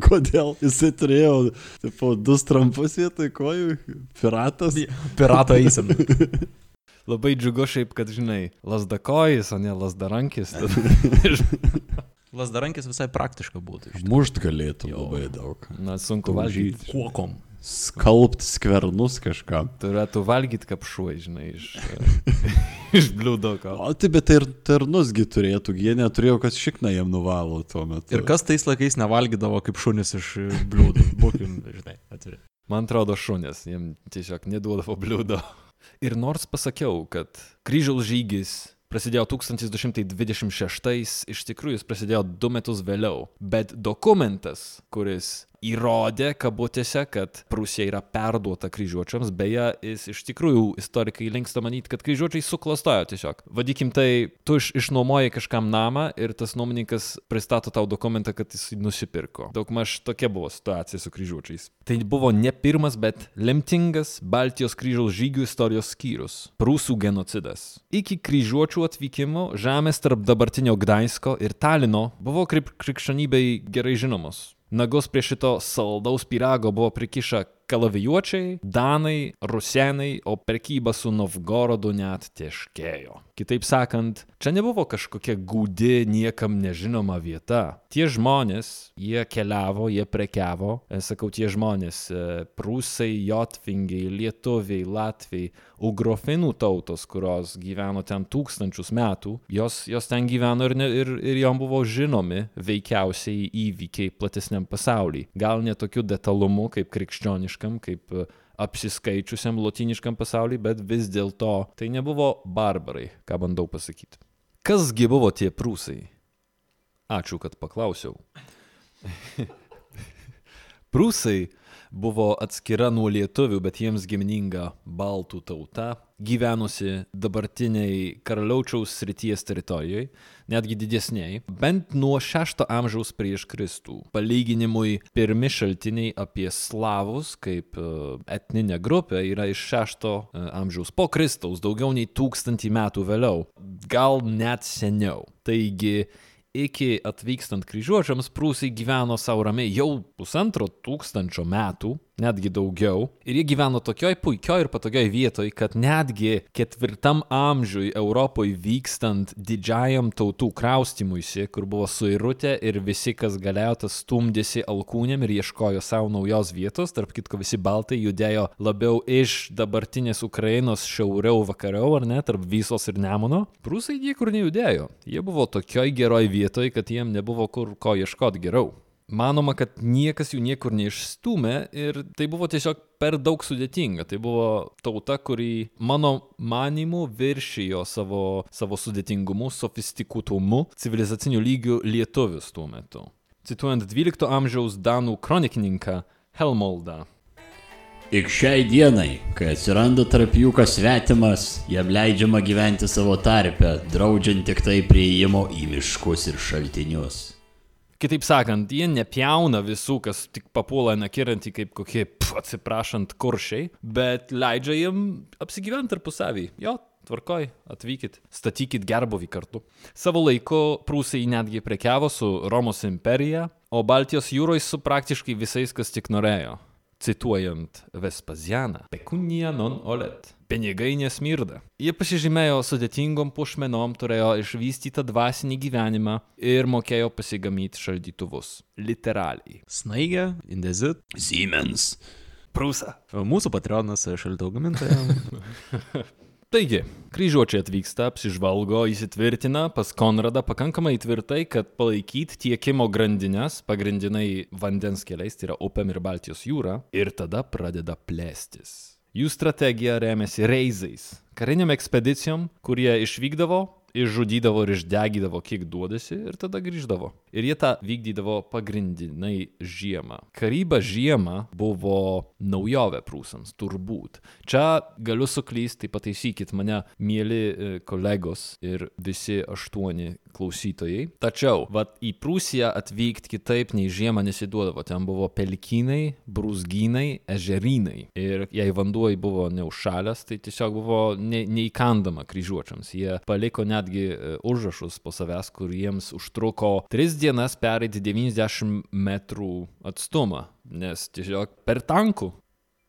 Kodėl jisai turėjo, tipo, du strampus vietoj kojų, piratas. Pirato eisena. Labai džiugu šiaip, kad, žinai, lasdakojis, o ne lasdarankis. Lasdarankis visai praktiška būtų. iš Mušt galėtų Jo. labai daug. Na, sunku valgyti. Kuokom. Skalbt skvernus kažkam. Turėtų valgyti kapšuoj, žinai, iš, iš bliūdoko. O tai bet tai ir tarnusgi turėtų, jie neturėjo, kas šikna jam nuvalo tuo metu. Ir kas tais laikais nevalgydavo kaip šunis iš bliūdų. Būkim, žinai, atviri. Man atrodo šunės, jiem tiesiog neduodavo bliūdo. Ir nors pasakiau, kad kryžiaus žygis prasidėjo 1226, iš tikrųjų jis prasidėjo du metus vėliau. Bet dokumentas, kuris įrodė kabutėse, kad Prūsija yra perduota kryžiuočiams, beje, jis iš tikrųjų istorikai linksta manyti, kad kryžiuočiai suklastojo tiesiog. Vadikim tai, tu iš, išnuomoji kažkam namą ir tas nuomininkas pristato tau dokumentą, kad jis nusipirko. Daugmaž tokia buvo situacija su kryžiuočiais. Tai buvo ne pirmas, bet lemtingas Baltijos kryžiaus žygių istorijos skyrius - prūsų genocidas. Iki kryžiuočių atvykimo žemės tarp dabartinio Gdańsko ir Talino buvo krikščionybei gerai žinomos. Nagus prie šito saldaus pyrago buvo prikišę kalavijuočiai, danai, rusenai, o prekyba su Novgorodu net tieškėjo. Kitaip sakant, čia nebuvo kažkokia gūdi, niekam nežinoma vieta. Tie žmonės, jie keliavo, jie prekiavo, e, sakau, tie žmonės, e, prūsai, jotvingiai, lietuviai, latviai, ugrofinų tautos, kurios gyveno ten tūkstančius metų, jos, jos ten gyveno ir, ne, ir, ir jom buvo žinomi veikiausiai įvykiai platesniam pasauliui. Gal ne tokiu detalumu kaip krikščioniškam, kaip e, apsiskaičiusiam lotiniškam pasauliui, bet vis dėlto tai nebuvo barbarai, ką bandau pasakyti. Kasgi buvo tie prūsai? Ačiū, kad paklausiau. Prūsai buvo atskira nuo lietuvių, bet jiems gimininga baltų tauta, gyvenusi dabartiniai karaliaučiaus srities teritorijoje, netgi didesniai, bent nuo 6 amžiaus prieš Kristų. Palyginimui, pirmi šaltiniai apie slavus kaip e, etninė grupė yra iš 6 amžiaus po Kristaus, daugiau nei tūkstantį metų vėliau, gal net seniau. Taigi, iki atvykstant kryžiuočiams prūsai gyveno savo ramiai jau pusantro tūkstančio metų, netgi daugiau. Ir jie gyveno tokioj puikioj ir patogioj vietoj, kad netgi ketvirtam amžiui Europoje vykstant didžiajam tautų kraustimuisi, kur buvo suirutė ir visi, kas galėjo, tas stumdėsi alkūnėm ir ieškojo savo naujos vietos, tarp kitko visi baltai judėjo labiau iš dabartinės Ukrainos šiauriau vakariau, ar ne, tarp visos ir nemono. Prūsai niekur nejudėjo. Jie buvo tokioj geroj vietoj, kad jiem nebuvo kur ko ieškoti geriau. Manoma, kad niekas jų niekur neišstumė ir tai buvo tiesiog per daug sudėtinga. Tai buvo tauta, kuri mano manimu viršijo savo, savo sudėtingumu, sofistikuotumu, civilicaciniu lygiu lietuvius tuo metu. Cituojant 12 amžiaus danų kronikininką Helmoldą. Ik šiai dienai, kai atsiranda tarp jų kas svetimas, jam leidžiama gyventi savo tarpe, draudžiant tik tai prieimo į miškus ir šaltinius. Kitaip sakant, jie nepjauna visų, kas tik papuola nekirantį kaip kokie, pf, atsiprašant, kuršiai, bet leidžia jiem apsigyventi tarpusavį. Jo, tvarkoj, atvykit, statykit gerbuvį kartu. Savo laiku prūsai netgi prekiavo su Romos imperija, o Baltijos jūroje su praktiškai visais, kas tik norėjo. Cituojant Vespazianą, pekunija non olet. Pinigai nesmirda. Jie pasižymėjo sudėtingom pušmenom, turėjo išvystytą dvasinį gyvenimą ir mokėjo pasigamyti šaldytuvus. Literaliai. Snaigė, Indezit. Siemens. Prūsa. Mūsų patronas šaltau gamintojams. Taigi, kryžiuočiai atvyksta, apsižvalgo, įsitvirtina pas Konradą pakankamai tvirtai, kad palaikyti tiekimo grandinės, pagrindinai vandens keliais, tai yra upėm ir Baltijos jūra, ir tada pradeda plėstis. Jų strategija remiasi reizais, kariniam ekspedicijom, kurie išvykdavo, išžudydavo ir išdegydavo, kiek duodasi ir tada grįždavo. Ir jie tą vykdydavo pagrindinai žiemą. Karyba žiemą buvo naujovė prūsams, turbūt. Čia galiu suklysti, pataisykit mane, mėly e, kolegos ir visi aštuoni klausytojai. Tačiau, vat į Prūsiją atvykti kitaip nei žiemą nesiduodavo. Ten buvo pelkinai, brūzgynai, ežerinai. Ir jei vanduo buvo neužšalęs, tai tiesiog buvo ne, neįkandama kryžiuočiams. Jie paliko netgi e, užrašus po savęs, kur jiems užtruko 3 dienas pereiti 90 metrų atstumą, nes tiesiog per tankų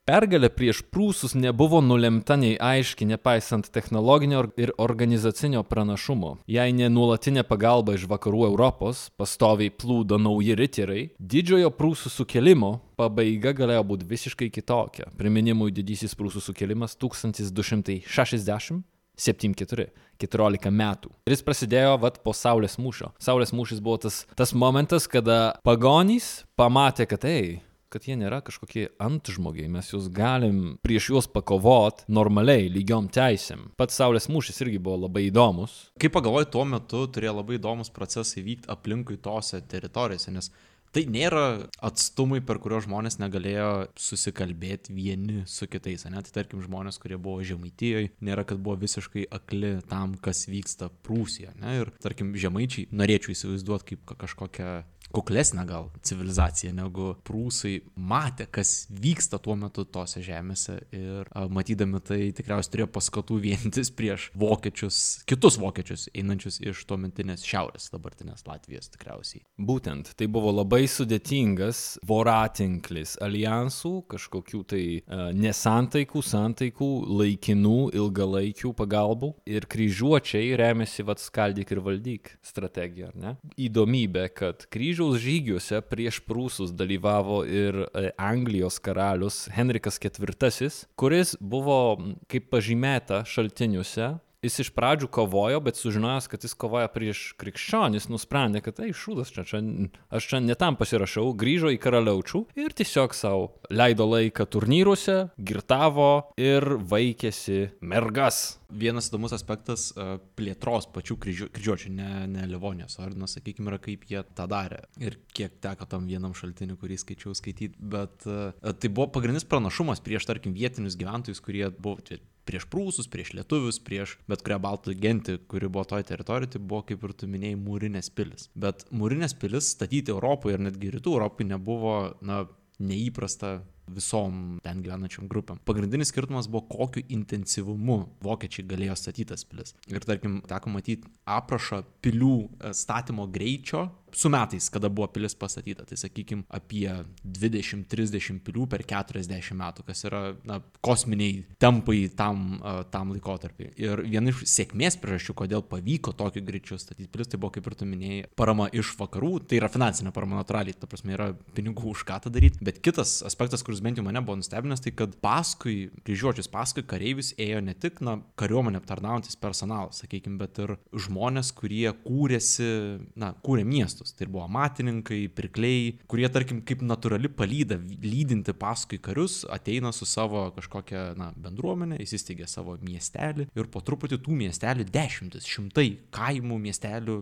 Pergalė prieš prūsus nebuvo nulemta nei aiški, nepaisant technologinio ir organizacinio pranašumo. Jei ne nuolatinė pagalba iš vakarų Europos, pastoviai plūdo nauji riteriai, didžiojo prūsų sukilimo pabaiga galėjo būti visiškai kitokia. Priminimui didysis prūsų sukilimas 1260 74, 14 metų. Ir jis prasidėjo vat po Saulės mūšio. Saulės mūšis buvo tas, tas momentas, kada pagonys pamatė, kad ei, kad jie nėra kažkokie antžmogiai, mes juos galim prieš juos pakovot normaliai, lygiom teisėm. Pats Saulės mūšis irgi buvo labai įdomus. Kaip pagalvoju, tuo metu turėjo labai įdomus procesai vykti aplinkui tose teritorijose, nes tai nėra atstumai, per kuriuos žmonės negalėjo susikalbėti vieni su kitais. Ne? Tai tarkim žmonės, kurie buvo žemaitijoje, nėra, kad buvo visiškai akli tam, kas vyksta Prūsijoje. Ir tarkim žemaičiai norėčiau įsivaizduoti kaip kažkokią kuklesnę gal civilizaciją negu prūsai matė, kas vyksta tuo metu tose žemėse ir a, matydami tai tikriausiai turėjo paskatų vientis prieš vokiečius, kitus vokiečius einančius iš tuometinės šiaurės, dabartinės Latvijos tikriausiai. Būtent, tai buvo labai sudėtingas voratinklis alijansų, kažkokių tai uh, nesantaikų, santaikų, laikinų, ilgalaikių pagalbų ir kryžiuočiai remiasi vad skaldyk ir valdyk strategiją, ar ne? Įdomybė, kad kryžių kryžiaus žygiuose prieš prūsus dalyvavo ir e, Anglijos karalius Henrikas IV, kuris buvo, kaip pažymėta šaltiniuose, jis iš pradžių kovojo, bet sužinojęs, kad jis kovoja prieš krikščionis, nusprendė, kad tai šūdas čia, čia, aš čia netam pasirašau, grįžo į karaliaučių ir tiesiog savo leido laiką turnyruose, girtavo ir vaikėsi mergas. Vienas įdomus aspektas uh, plėtros pačių kryžiu, kryžiuočių, ne, ne Livonijos ordinas, sakykime, yra kaip jie tą darė. Ir kiek teko tam vienam šaltiniu, kurį skaičiau skaityti, bet uh, tai buvo pagrindinis pranašumas prieš, tarkim, vietinius gyventojus, kurie buvo prieš prūsus, prieš lietuvius, prieš bet kurią baltų gentį, kuri buvo toje teritorijoje, tai buvo, kaip ir tu minėjai, mūrinės pilis. Bet mūrinės pilis statyti Europoje ir netgi rytų Europoje nebuvo, na, neįprasta visom ten gyvenančiom grupėm. Pagrindinis skirtumas buvo, kokiu intensyvumu vokiečiai galėjo statyti tas pilis. Ir tarkim, teko matyti aprašą pilių e, statymo greičio su metais, kada buvo pilis pastatyta. Tai sakykime apie 20-30 pilių per 40 metų, kas yra na, kosminiai tempai tam, uh, tam laikotarpiai. Ir viena iš sėkmės priežasčių, kodėl pavyko tokiu greičiu statyti pilis, tai buvo, kaip ir tu minėjai, parama iš vakarų. Tai yra finansinė parama natūraliai, ta prasme yra pinigų už ką tą daryti. Bet kitas aspektas, kuris bent jau mane buvo nustebinęs, tai kad paskui kryžiuočius, paskui kareivius ėjo ne tik na, kariuomenė aptarnaujantis personalas, sakykime, bet ir žmonės, kurie kūrėsi, na, kūrė miestus. Tai buvo amatininkai, pirkliai, kurie, tarkim, kaip natūrali palyda, lydinti paskui karius, ateina su savo kažkokia, na, bendruomenė, įsisteigia savo miestelį ir po truputį tų miestelių dešimtis, šimtai kaimų miestelių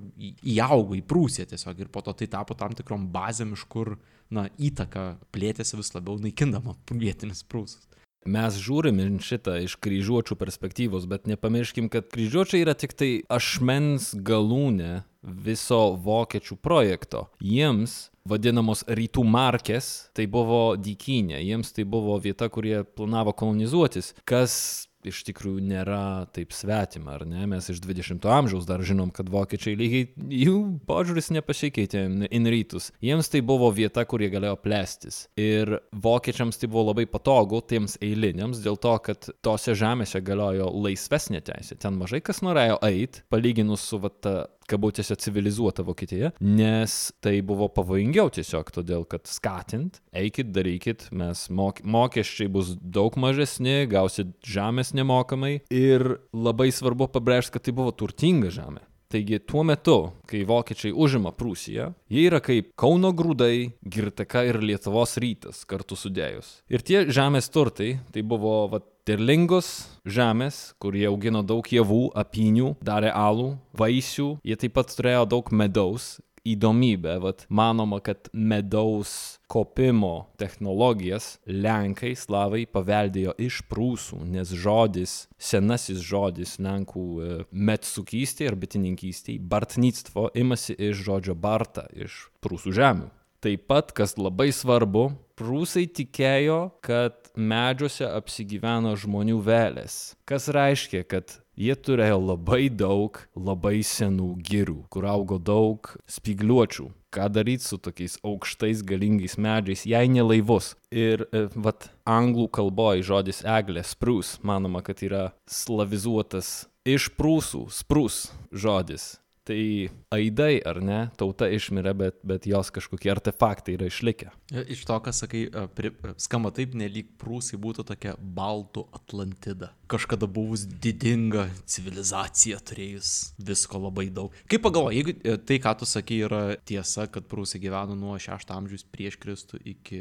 įaugo į Prūsiją tiesiog ir po to tai tapo tam tikrom bazėm, iš kur, na, įtaka plėtėsi vis labiau naikindama vietinis Prūsus. Mes žiūrim šitą iš kryžiuočių perspektyvos, bet nepamirškim, kad kryžiuočiai yra tik tai ašmens galūnė viso vokiečių projekto. Jiems vadinamos rytų markės tai buvo dykinė, jiems tai buvo vieta, kurie planavo kolonizuotis, kas iš tikrųjų nėra taip svetima, ar ne? Mes iš 20-ojo amžiaus dar žinom, kad vokiečiai lygiai jų požiūris nepasikeitė in rytus. Jiems tai buvo vieta, kur jie galėjo plėstis. Ir vokiečiams tai buvo labai patogu tiems eiliniams, dėl to, kad tose žemėse galiojo laisvesnė teisė. Ten mažai kas norėjo eiti, palyginus su vat, kabutėse civilizuota Vokietija, nes tai buvo pavojingiau tiesiog, todėl kad skatint, eikit, darykit, mes mok mokesčiai bus daug mažesni, gausit žemės nemokamai ir labai svarbu pabrėžti, kad tai buvo turtinga žemė. Taigi tuo metu, kai vokiečiai užima Prūsiją, jie yra kaip Kauno grūdai, Girteka ir Lietuvos rytas kartu sudėjus. Ir tie žemės turtai, tai buvo vat, derlingos žemės, kur jie augino daug javų, apynių, darė alų, vaisių, jie taip pat turėjo daug medaus, įdomybė. Vat manoma, kad medaus kopimo technologijas Lenkai, slavai paveldėjo iš prūsų, nes žodis, senasis žodis Lenkų e, metsukystė ir bitininkystė, bartnictvo, imasi iš žodžio barta, iš prūsų žemių. Taip pat, kas labai svarbu, prūsai tikėjo, kad medžiuose apsigyveno žmonių vėlės. Kas reiškia, kad jie turėjo labai daug labai senų girių, kur augo daug spigliuočių. Ką daryti su tokiais aukštais galingais medžiais, jei ne laivus. Ir e, vat anglų kalboje žodis eglė, sprūs, manoma, kad yra slavizuotas iš prūsų, sprūs žodis. Tai aidai, ar ne, tauta išmirė, bet, bet jos kažkokie artefaktai yra išlikę. Iš to, ką sakai, e, pri, e, skamba taip, nelyg prūsai būtų tokia baltų Atlantida. Kažkada buvus didinga civilizacija, turėjus visko labai daug. Kaip pagalvoji, jeigu e, tai, ką tu sakai, yra tiesa, kad prūsai gyveno nuo 6 amžiaus prieš Kristų iki...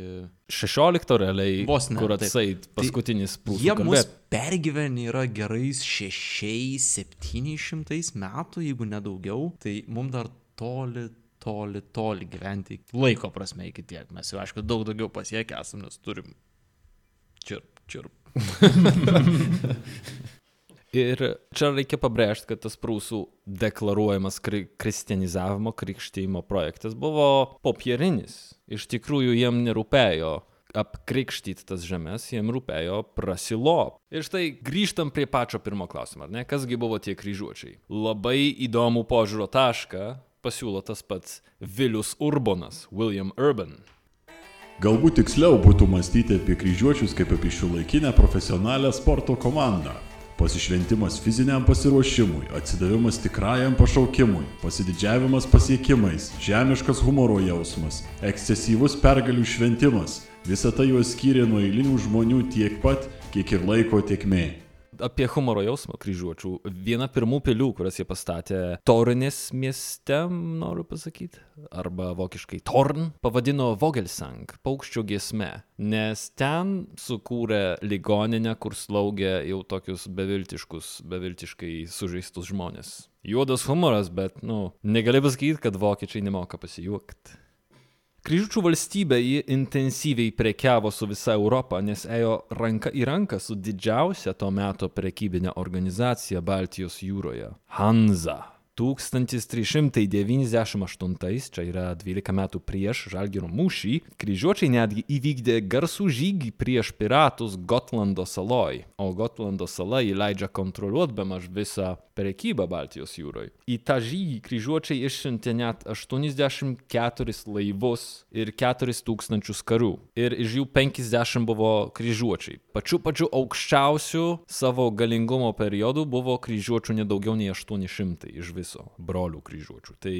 16 realiai, Vos ne, kur taip. atsait paskutinis prūsų. Jie mus kalbėt. pergyvenę yra gerais 6-700 metų, jeigu nedaugiau, tai mums dar toli, toli, toli gyventi. Laiko prasme iki tiek. Mes jau, aišku, daug daugiau pasiekę esame, nes turim čirp, čirp. Ir čia reikia pabrėžti, kad tas prūsų deklaruojamas kri kristianizavimo, krikštymo projektas buvo popierinis. Iš tikrųjų, jiem nerūpėjo apkrikštyti tas žemės, jiem rūpėjo prasilop. Ir štai grįžtam prie pačio pirmo klausimo, ar ne? Kasgi buvo tie kryžiuočiai? Labai įdomų požiūro tašką pasiūlo tas pats Vilius Urbonas, William Urban. Galbūt tiksliau būtų mąstyti apie kryžiuočius kaip apie šiuolaikinę profesionalią sporto komandą. Pasišventimas fiziniam pasiruošimui, atsidavimas tikrajam pašaukimui, pasididžiavimas pasiekimais, žemiškas humoro jausmas, ekscesyvus pergalių šventimas - visa tai juos skyrė nuo eilinių žmonių tiek pat, kiek ir laiko tiekmė. Apie humoro jausmą kryžiuočių. Viena pirmų pilių, kurias jie pastatė Torinės mieste, noriu pasakyti, arba vokiškai Torn, pavadino Vogelsang, paukščio giesme, nes ten sukūrė ligoninę, kur slaugė jau tokius beviltiškus, beviltiškai sužeistus žmonės. Juodas humoras, bet, nu, negali pasakyti, kad vokiečiai nemoka pasijuokti. Kryžiuočių valstybė ji intensyviai prekiavo su visa Europa, nes ėjo ranka į ranką su didžiausia to meto prekybinė organizacija Baltijos jūroje - Hanza. 1398, čia yra 12 metų prieš Žalgiro mūšį, kryžiuočiai netgi įvykdė garsų žygį prieš piratus Gotlando saloj, o Gotlando sala įleidžia kontroliuoti be maž visą prekybą Baltijos jūroje. Į tą žygį kryžiuočiai išsiuntė net 84 laivus ir 4000 karių. Ir iš jų 50 buvo kryžiuočiai. Pačiu pačiu aukščiausiu savo galingumo periodu buvo kryžiuočių nedaugiau nei 800 iš viso brolių kryžiuočių. Tai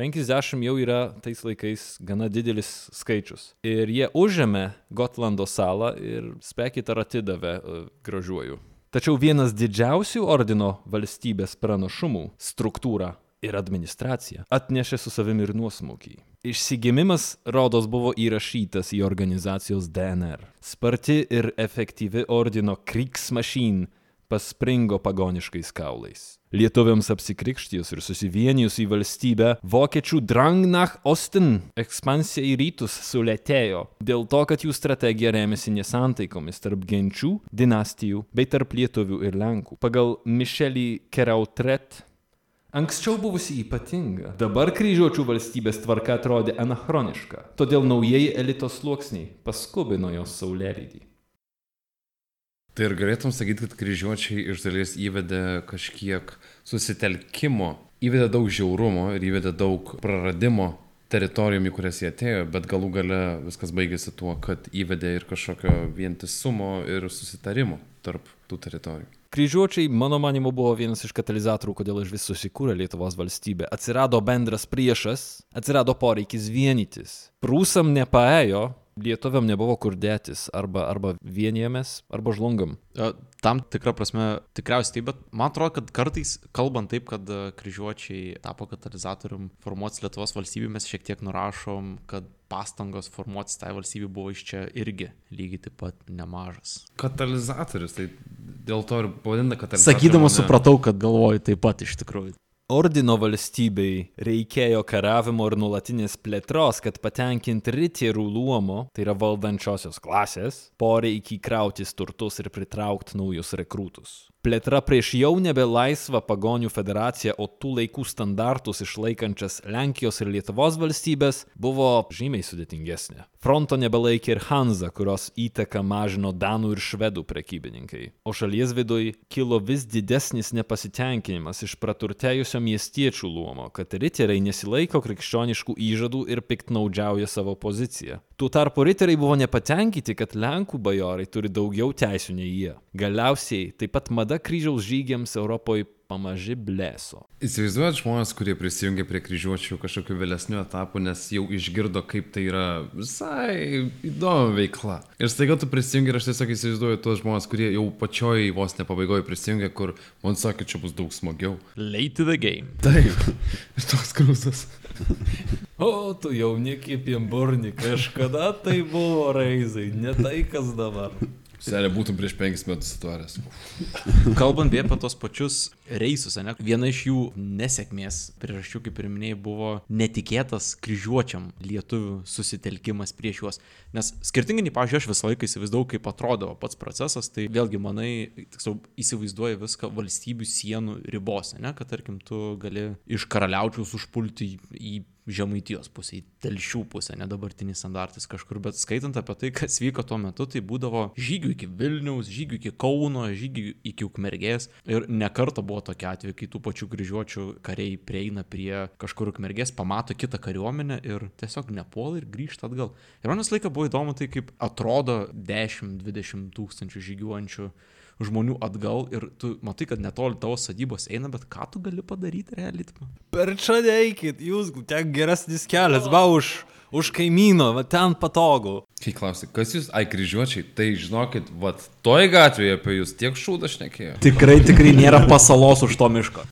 50 jau yra tais laikais gana didelis skaičius. Ir jie užėmė Gotlando salą ir spėkit ar atidavė e, gražiuoju. Tačiau vienas didžiausių ordino valstybės pranašumų - struktūra ir administracija - atnešė su savimi ir nuosmukį. Išsigimimas, rodos, buvo įrašytas į organizacijos DNR. Sparti ir efektyvi ordino Kriegsmaschine paspringo pagoniškais kaulais. Lietuviams apsikrikštijus ir susivienijus į valstybę, vokiečių Drangnach Osten ekspansija į rytus sulėtėjo dėl to, kad jų strategija remiasi nesantaikomis tarp genčių, dinastijų bei tarp lietuvių ir lenkų. Pagal Mišelį Kerautret Anksčiau buvusi ypatinga, dabar kryžiuočių valstybės tvarka atrodė anachroniška, todėl naujieji elito sluoksniai paskubino jos saulėlydį. Tai ir galėtum sakyti, kad kryžiuočiai iš dalies įvedė kažkiek susitelkimo, įvedė daug žiaurumo ir įvedė daug praradimo teritorijom, į kurias jie atėjo, bet galų gale viskas baigėsi tuo, kad įvedė ir kažkokio vientisumo ir susitarimo tarp tų teritorijų. Kryžiuočiai, mano manimu, buvo vienas iš katalizatorių, kodėl iš vis susikūrė Lietuvos valstybė. Atsirado bendras priešas, atsirado poreikis vienytis. Prūsam nepaėjo, lietuviam nebuvo kur dėtis, arba, arba vienijamės, arba žlungam. E, Tam tikrą prasme tikriausiai taip, bet man atrodo, kad kartais, kalbant taip, kad e, kryžiuočiai tapo katalizatorium formuotis Lietuvos valstybė, mes šiek tiek nurašom, kad pastangos formuotis tai valstybė buvo iš čia irgi lygiai taip pat nemažas. Katalizatorius, tai dėl to ir pavadinta katalizatorius. Sakydamas supratau, kad galvoju taip pat iš tikrųjų. Ordino valstybei reikėjo karavimo ir nulatinės plėtros, kad patenkinti ritierų luomo, tai yra valdančiosios klasės, poreikį krautis turtus ir pritraukti naujus rekrūtus. Plėtra prieš jau nebe laisvą pagonių federaciją, o tų laikų standartus išlaikančias Lenkijos ir Lietuvos valstybės buvo žymiai sudėtingesnė. Fronto nebelaikė ir Hanza, kurios įtaką mažino Danų ir Švedų prekybininkai. O šalies viduje kilo vis didesnis nepasitenkinimas iš praturtėjusio miestiečių luomo, kad riteriai nesilaiko krikščioniškų įžadų ir piktnaudžiauja savo poziciją. Tuo tarpu riteriai buvo nepatenkinti, kad Lenkų bajorai turi daugiau teisų nei jie. Galiausiai taip pat mada kryžiaus žygiams Europoje pamaži bleso. Įsivaizduojat žmonės, kurie prisijungia prie kryžiuočių kažkokiu vėlesniu etapu, nes jau išgirdo, kaip tai yra visai įdomi veikla. Ir staiga tu prisijungi ir aš tiesiog įsivaizduoju tuos žmonės, kurie jau pačioj vos nepabaigoje prisijungia, kur man sakė, čia bus daug smagiau. Late to the game. Taip. Ir toks krūzas. O, tu jaunikį piemburni, kažkada tai buvo reizai, ne tai kas dabar. Serė būtum prieš penkis metus atvaręs. Kalbant apie tos pačius reisus, ne? viena iš jų nesėkmės priežasčių, kaip ir minėjai, buvo netikėtas kryžiuočiam lietuvių susitelkimas prieš juos. Nes skirtingai nei, pažiūrėjau, aš visą laiką įsivaizdavau, kaip atrodo pats procesas, tai vėlgi manai, tiksliau, įsivaizduoji viską valstybių sienų ribose, ne? kad tarkim tu gali iš karaliaučiaus užpulti į žemaitijos pusę, į telšių pusę, ne dabartinis standartas kažkur, bet skaitant apie tai, kas vyko tuo metu, tai būdavo žygių iki Vilniaus, žygių iki Kauno, žygių iki Ukmergės ir nekarta buvo tokia atveju, kai tų pačių kryžiuočių kariai prieina prie kažkur Ukmergės, pamato kitą kariuomenę ir tiesiog nepuola ir grįžta atgal. Ir man visą laiką buvo įdomu tai, kaip atrodo 10-20 tūkstančių žygiuojančių žmonių atgal ir tu matai, kad netoli tavo sadybos eina, bet ką tu gali padaryti realiai? Per čia neikit, jūs, ten geresnis kelias, va už, už kaimyno, va ten patogu. Kai klausai, kas jūs, ai kryžiuočiai, tai žinokit, vat toj gatvėje apie jūs tiek šūdą šnekėjo. Tikrai, tikrai nėra pasalos už to miško.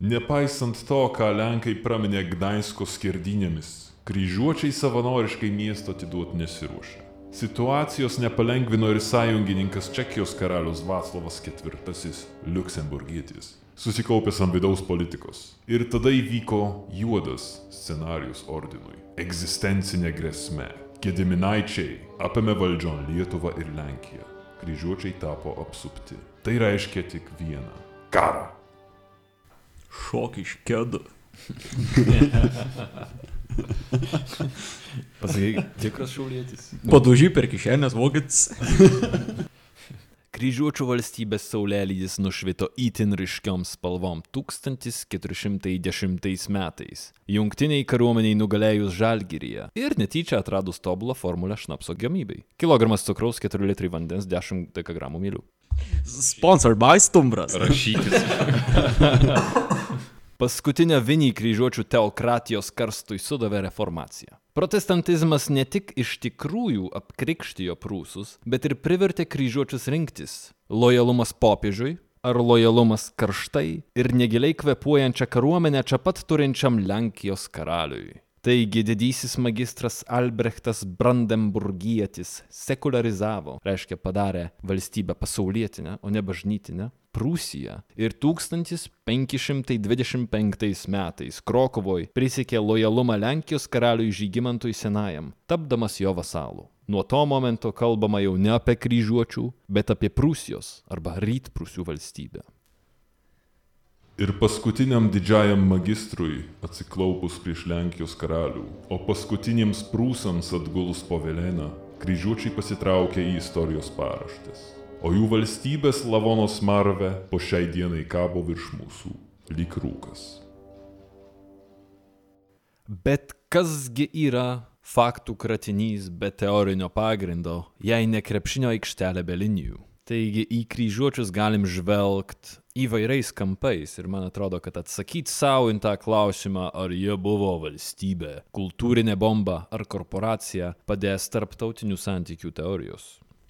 Nepaisant to, ką Lenkai praminė Gdainsko skirdinėmis, kryžiuočiai savanoriškai miesto atiduoti nesiruošia. Situacijos nepalengvino ir sąjungininkas Čekijos karalius Vaclavas IV Liuksemburgietis, susikaupęs ant vidaus politikos. Ir tada įvyko juodas scenarius ordinui - egzistencinė grėsmė. Gediminaičiai apėmė valdžion Lietuvą ir Lenkiją. Kryžiuočiai tapo apsupti. Tai reiškia tik vieną - karą. Šok iš kėdų. Pasakyk, tikras šaulėtis. Padužy per kišenės vokietis. Kryžiuočių valstybės saulėlydis nušvito itin ryškiom spalvom 1410 metais. Jungtiniai kariuomeniai nugalėjus Žalgiryje ir netyčia atradus tobulą formulę šnapso gamybai. Kilogramas cukraus, 4 litrai vandens, 10 dkg mylių. Sponsored by Stumbras. Rašykis. Paskutinę vinį kryžiuočių teokratijos karstui sudavė reformacija. Protestantizmas ne tik iš tikrųjų apkrikštijo prūsus, bet ir privertė kryžiuočius rinktis - lojalumas popiežiui ar lojalumas karštai ir negiliai kvepuojančią kariuomenę čia pat turinčiam Lenkijos karaliui. Taigi didysis magistras Albrechtas Brandenburgietis sekularizavo, reiškia padarė valstybę pasaulietinę, o ne bažnytinę, Prūsiją ir 1525 metais Krokovoj prisiekė lojalumą Lenkijos karaliui Žygimantui Senajam, tapdamas jo vasalu. Nuo to momento kalbama jau ne apie kryžiuočių, bet apie Prūsijos arba Rytprūsių valstybę. Ir paskutiniam didžiajam magistrui atsiklaupus prieš Lenkijos karalių, o paskutiniams prūsams atgulus po Veleną, kryžiuočiai pasitraukė į istorijos paraštės. O jų valstybės lavonos marve po šiai dienai kabo virš mūsų, lyg rūkas. Bet kasgi yra faktų kratinys be teorinio pagrindo, jei ne krepšinio aikštelė be linijų? Taigi į kryžiuočius galim žvelgt įvairiais kampais ir man atrodo, kad atsakyti savo į tą klausimą, ar jie buvo valstybė, kultūrinė bomba ar korporacija, padės tarptautinių santykių teorijos.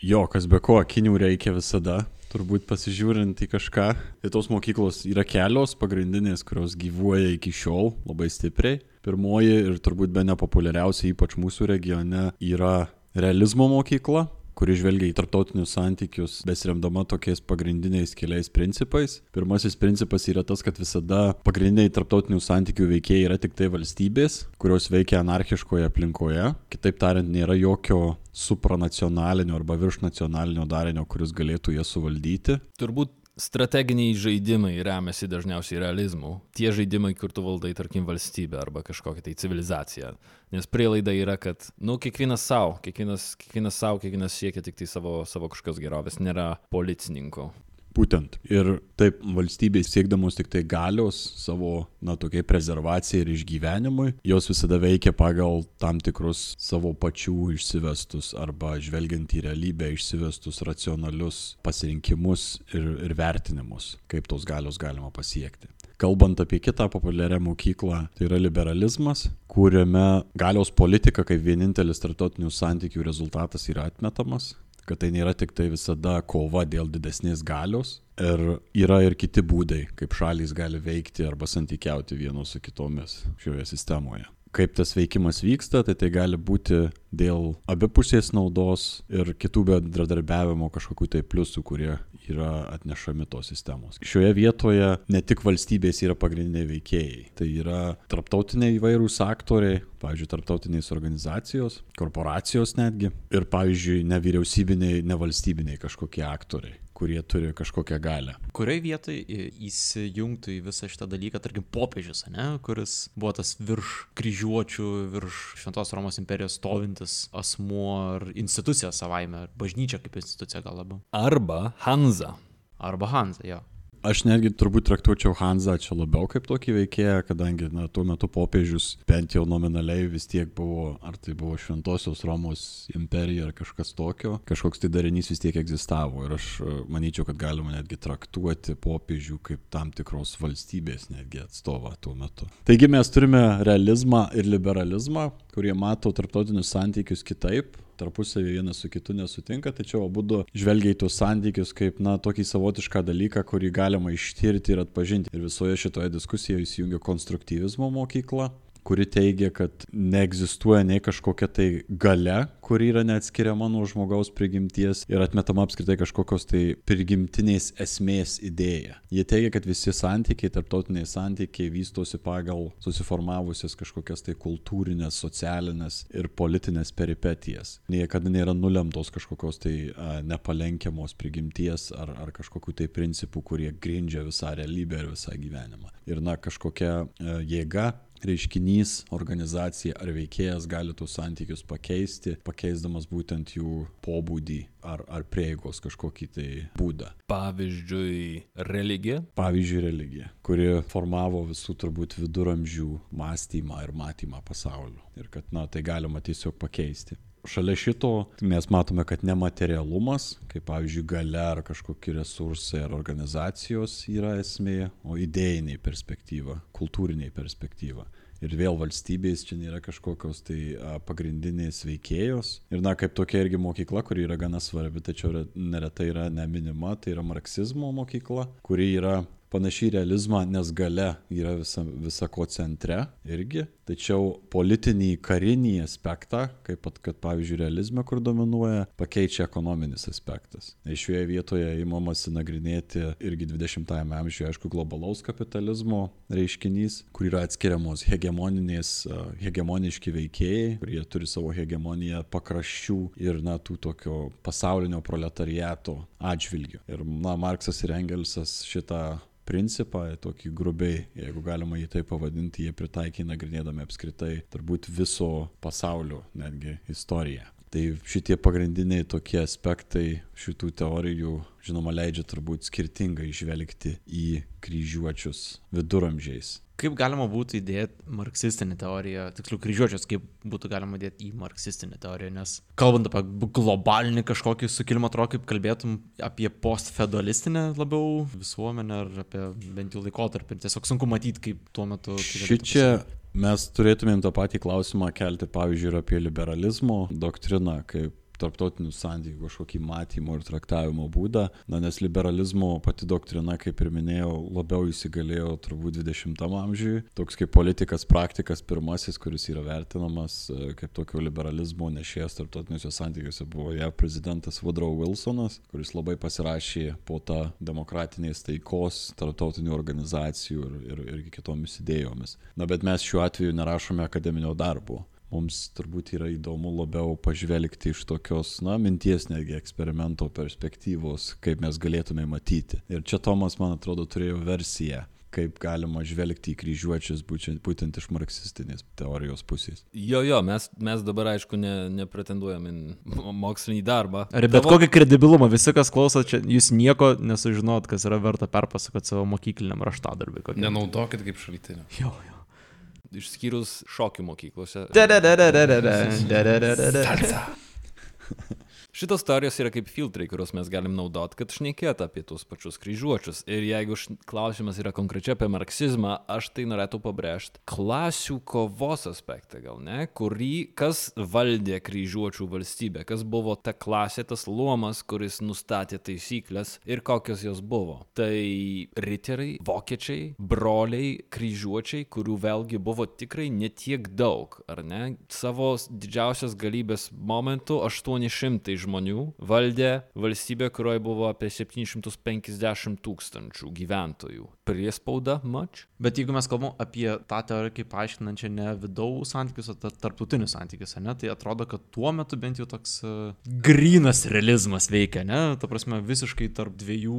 Jo, kas be ko, akinių reikia visada, turbūt pasižiūrint į kažką. Tai tos mokyklos yra kelios pagrindinės, kurios gyvuoja iki šiol labai stipriai. Pirmoji ir turbūt be nepopuliariausia, ypač mūsų regione, yra realizmo mokykla, kuri žvelgia į tarptautinius santykius, besiremdama tokiais pagrindiniais keliais principais. Pirmasis principas yra tas, kad visada pagrindiniai tarptautinių santykių veikėjai yra tik tai valstybės, kurios veikia anarchiškoje aplinkoje. Kitaip tariant, nėra jokio supranacionalinio arba viršnacionalinio darinio, kuris galėtų jas suvaldyti. Turbūt strateginiai žaidimai remiasi dažniausiai realizmu. Tie žaidimai, kur tu valdai, tarkim, valstybę arba kažkokią tai civilizaciją. Nes prielaida yra, kad, nu, kiekvienas savo, kiekvienas, kiekvienas savo, kiekvienas siekia tik tai savo, savo kažkokios gerovės, nėra policininko. Būtent. Ir taip valstybės siekdamos tik tai galios savo, na, tokiai prezervacijai ir išgyvenimui, jos visada veikia pagal tam tikrus savo pačių išsivestus arba žvelgiant į realybę išsivestus racionalius pasirinkimus ir, ir vertinimus, kaip tos galios galima pasiekti. Kalbant apie kitą populiarią mokyklą, tai yra liberalizmas, kuriame galios politika kaip vienintelis tarptautinių santykių rezultatas yra atmetamas, kad tai nėra tik tai visada kova dėl didesnės galios ir yra ir kiti būdai, kaip šalys gali veikti arba santykiauti vienos su kitomis šioje sistemoje. Kaip tas veikimas vyksta, tai tai gali būti dėl abipusės naudos ir kitų bendradarbiavimo kažkokių tai pliusų, kurie yra atnešami tos sistemos. Šioje vietoje ne tik valstybės yra pagrindiniai veikėjai, tai yra tarptautiniai įvairūs aktoriai, pavyzdžiui, tarptautinės organizacijos, korporacijos netgi ir, pavyzdžiui, nevyriausybiniai, nevalstybiniai kažkokie aktoriai kurie turi kažkokią galę. Kurioje vietoje įsijungtų į visą šitą dalyką, tarkim, popiežius, ne, kuris buvo tas virš kryžiuočių, virš Šventos Romos imperijos stovintis asmuo ar institucija savaime, ar bažnyčia kaip institucija gal labiau. Arba Hanza. Arba Hanza, jo. Aš netgi turbūt traktuočiau Hanzą čia labiau kaip tokį veikėją, kadangi na, tuo metu popiežius bent jau nominaliai vis tiek buvo, ar tai buvo Šventosios Romos imperija ar kažkas tokio, kažkoks tai darinys vis tiek egzistavo ir aš e, manyčiau, kad galima netgi traktuoti popiežių kaip tam tikros valstybės netgi atstovą tuo metu. Taigi mes turime realizmą ir liberalizmą, kurie mato tarptautinius santykius kitaip, tarpusavį vienas su kitu nesutinka, tačiau abu du žvelgia į tuos santykius kaip, na, tokį savotišką dalyką, kurį galima ištirti ir atpažinti. Ir visoje šitoje diskusijoje įsijungia konstruktyvizmo mokykla, kuri teigia, kad neegzistuoja nei kažkokia tai gale, kuri yra neatskiriama nuo žmogaus prigimties ir atmetama apskritai kažkokios tai prigimtinės esmės idėja. Jie teigia, kad visi santykiai, tarptautiniai santykiai vystosi pagal susiformavusias kažkokias tai kultūrinės, socialinės ir politinės peripetijas. Niekada nėra nulemtos kažkokios tai a, nepalenkiamos prigimties ar, ar kažkokių tai principų, kurie grindžia visą realybę ir visą gyvenimą. Ir na, kažkokia a, jėga reiškinys, organizacija ar veikėjas gali tuos santykius pakeisti, pakeisdamas būtent jų pobūdį ar, ar prieigos kažkokį tai būdą. Pavyzdžiui, religija. Pavyzdžiui, religija, kuri formavo visų turbūt viduramžių mąstymą ir matymą pasaulio. Ir kad, na, tai galima tiesiog pakeisti. Šalia šito mes matome, kad nematerialumas, kaip pavyzdžiui gale ar kažkokie resursai ar organizacijos yra esmė, o idėjiniai perspektyva, kultūriniai perspektyva. Ir vėl valstybės čia nėra kažkokios tai pagrindinės veikėjos. Ir na, kaip tokia irgi mokykla, kuri yra gana svarbi, tačiau re- neretai yra neminima, tai yra marksizmo mokykla, kuri yra panašiai realizmą, nes gale yra visa, visa ko centre irgi, tačiau politinį karinį aspektą, kaip pat, kad pavyzdžiui realizme, kur dominuoja, pakeičia ekonominis aspektas. Ir šioje vietoje įmamasi nagrinėti irgi 20-ame amžiuje, aišku, globalaus kapitalizmo reiškinys, kur yra atskiriamos hegemoniški veikėjai, kurie turi savo hegemoniją pakraščių ir, na, tų tokio pasaulinio proletariato atžvilgių. Ir, na, Marksas ir Engelsas šitą principą, tokį grubiai, jeigu galima jį taip pavadinti, jie pritaikė nagrinėdami apskritai turbūt viso pasaulio netgi istoriją. Tai šitie pagrindiniai tokie aspektai šitų teorijų, žinoma, leidžia turbūt skirtingai žvelgti į kryžiuočius viduramžiais. Kaip galima būtų įdėti marksistinę teoriją, tiksliau kryžiuočius, kaip būtų galima įdėti į marksistinę teoriją, nes kalbant apie globalinį kažkokį sukilimą, atrodo, kaip kalbėtum apie postfeudalistinę labiau visuomenę ar apie bent jau laikotarpį. Tiesiog sunku matyti, kaip tuo metu. tai Šičia mes turėtumėm tą patį klausimą kelti, pavyzdžiui, ir apie liberalizmo doktriną, kaip tarptautinių santykių kažkokį matymo ir traktavimo būdą. Na, nes liberalizmo pati doktrina, kaip ir minėjau, labiau įsigalėjo turbūt 20-am amžiui. Toks kaip politikas praktikas pirmasis, kuris yra vertinamas e, kaip tokio liberalizmo nešėjas tarptautiniuose santykiuose, buvo JAV prezidentas Woodrow Wilsonas, kuris labai pasirašė po tą demokratinės taikos tarptautinių organizacijų ir, ir, ir kitomis idėjomis. Na, bet mes šiuo atveju nerašome akademinio darbo mums turbūt yra įdomu labiau pažvelgti iš tokios, na, minties netgi eksperimento perspektyvos, kaip mes galėtume matyti. Ir čia Tomas, man atrodo, turėjo versiją kaip galima žvelgti į kryžiuočius būtent, būtent iš marksistinės teorijos pusės. Jo, jo, mes, mes dabar aišku ne, nepretenduojam į mokslinį darbą. Ar bet Tavo- kokį kredibilumą, visi, kas klauso, čia jūs nieko nesužinot, kas yra verta perpasakoti savo mokykliniam raštadarbį. kokiam. Nenaudokit kaip šaltinio. Jo, jo. Išskyrus šokių mokyklose. Šitos teorijos yra kaip filtrai, kuriuos mes galim naudoti, kad šnekėt apie tuos pačius kryžiuočius. Ir jeigu klausimas yra konkrečiai apie marksizmą, aš tai norėtų pabrėžti klasių kovos aspektą, gal ne, kurį kas valdė kryžiuočių valstybę, kas buvo ta klasė, tas luomas, kuris nustatė taisyklės ir kokios jos buvo. Tai riteriai, vokiečiai, broliai, kryžiuočiai, kurių vėlgi buvo tikrai netiek daug, ar ne? Savo didžiausios galybės momentu 800 žmonių valdė valstybė, kurioje buvo apie 750 tūkstančių gyventojų. Priespauda much? Bet jeigu mes kalbam apie tą teoriją kaip aiškinančią ne vidaus santykius, o tar- tarptautinius santykius, ne, tai atrodo, kad tuo metu bent jau toks uh, grinas realizmas veikia, ne, ta prasme visiškai tarp dviejų,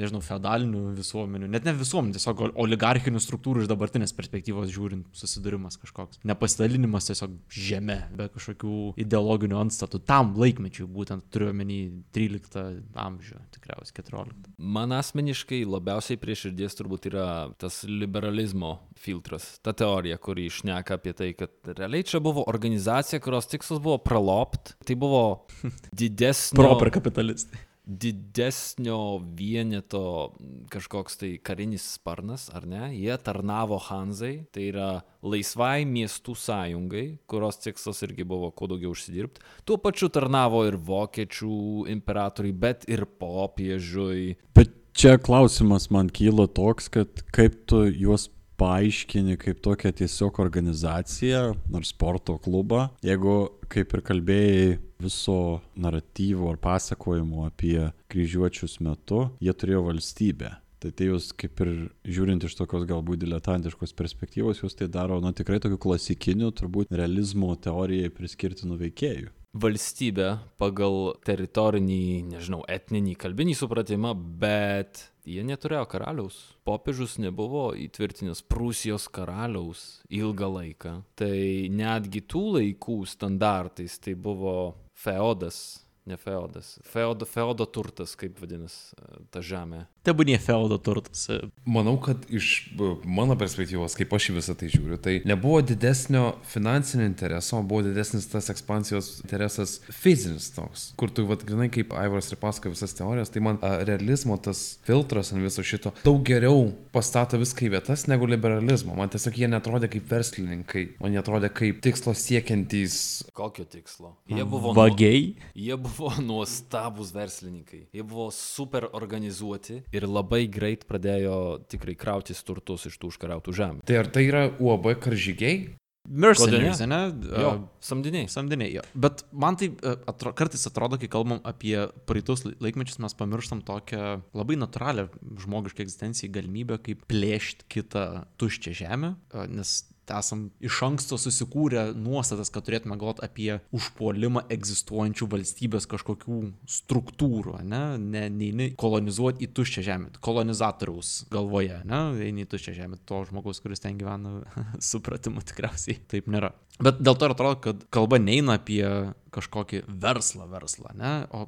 nežinau, feudalinių visuomenių, net ne visuomenių, tiesiog ol- oligarchinių struktūrų iš dabartinės perspektyvos žiūrint susidūrimas kažkoks, nepasidalinimas tiesiog žemė, be kažkokių ideologinių antstatų, tam laikmečiui būtent turiu omeny 13 amžių, tikriausiai 14. Man asmeniškai labiausiai prie širdies turbūt yra tas liberalizmo filtras, ta teorija, kuri išneka apie tai, kad realiai čia buvo organizacija, kurios tikslas buvo pralopt, tai buvo didesnio... Proper kapitalistai. Didesnio vieneto kažkoks tai karinis sparnas, ar ne? Jie tarnavo Hanzai, tai yra laisvai miestų sąjungai, kurios tikslas irgi buvo kuo daugiau užsidirbti. Tuo pačiu tarnavo ir vokiečių imperatoriui, bet ir popiežiui. Bet čia klausimas man kyla toks, kad kaip tu juos paaiškini kaip tokią tiesiog organizaciją ar sporto klubą, jeigu, kaip ir kalbėjai, viso naratyvo ar pasakojimo apie kryžiuočius metu, jie turėjo valstybę. Tai tai jūs kaip ir žiūrint iš tokios galbūt diletantiškos perspektyvos, jūs tai daro, nu tikrai tokiu klasikiniu, turbūt realizmo teorijai priskirtinų veikėjų. Valstybė pagal teritorinį, nežinau, etninį, kalbinį supratimą, bet jie neturėjo karaliaus. Popiežius nebuvo įtvirtinęs Prūsijos karaliaus ilgą laiką. Tai netgi tų laikų standartais tai buvo feodas, ne feodas. Feodo, feodo turtas, kaip vadinasi ta žemė. Tebūnie feudo turtas. Manau, kad iš mano perspektyvos, kaip aš į visą tai žiūriu, tai nebuvo didesnio finansinio intereso, buvo didesnis tas ekspansijos interesas fizinis toks, kur tu, vad, grinai, kaip Aivaras ir pasako visas teorijas, tai man a, realizmo tas filtras ant viso šito daug geriau pastato viską į vietas negu liberalizmo. Man tiesiog jie netrodė kaip verslininkai, man jie atrodė kaip tikslo siekiantys. Kokio tikslo? Jie buvo, nu- Vagiai. jie buvo nuostabus verslininkai. Jie buvo super organizuoti ir labai greit pradėjo tikrai krautis turtus iš tų užkariautų žemių. Tai ar tai yra UAB karžygiai? Mercenaries, ne? Jo, samdiniai. Samdiniai, jo. Bet man tai e, atro, kartais atrodo, kai kalbam apie praeitus lai- laikmečius, mes pamirštam tokią labai natūralią žmogišką egzistenciją galimybę, kaip plėšti kitą tuščią žemę, e, nes esam iš anksto susikūrę nuostatas, kad turėtume galvoti apie užpuolimą egzistuojančių valstybės kažkokių struktūrų, ne, ne neini kolonizuoti į tuščią žemę, kolonizatoriaus galvoje, ne, eini į tuščią žemę, to žmogaus, kuris ten gyvena, supratimu tikriausiai taip nėra. Bet dėl to ir atrodo, kad kalba neina apie kažkokį verslą, verslą, ne? O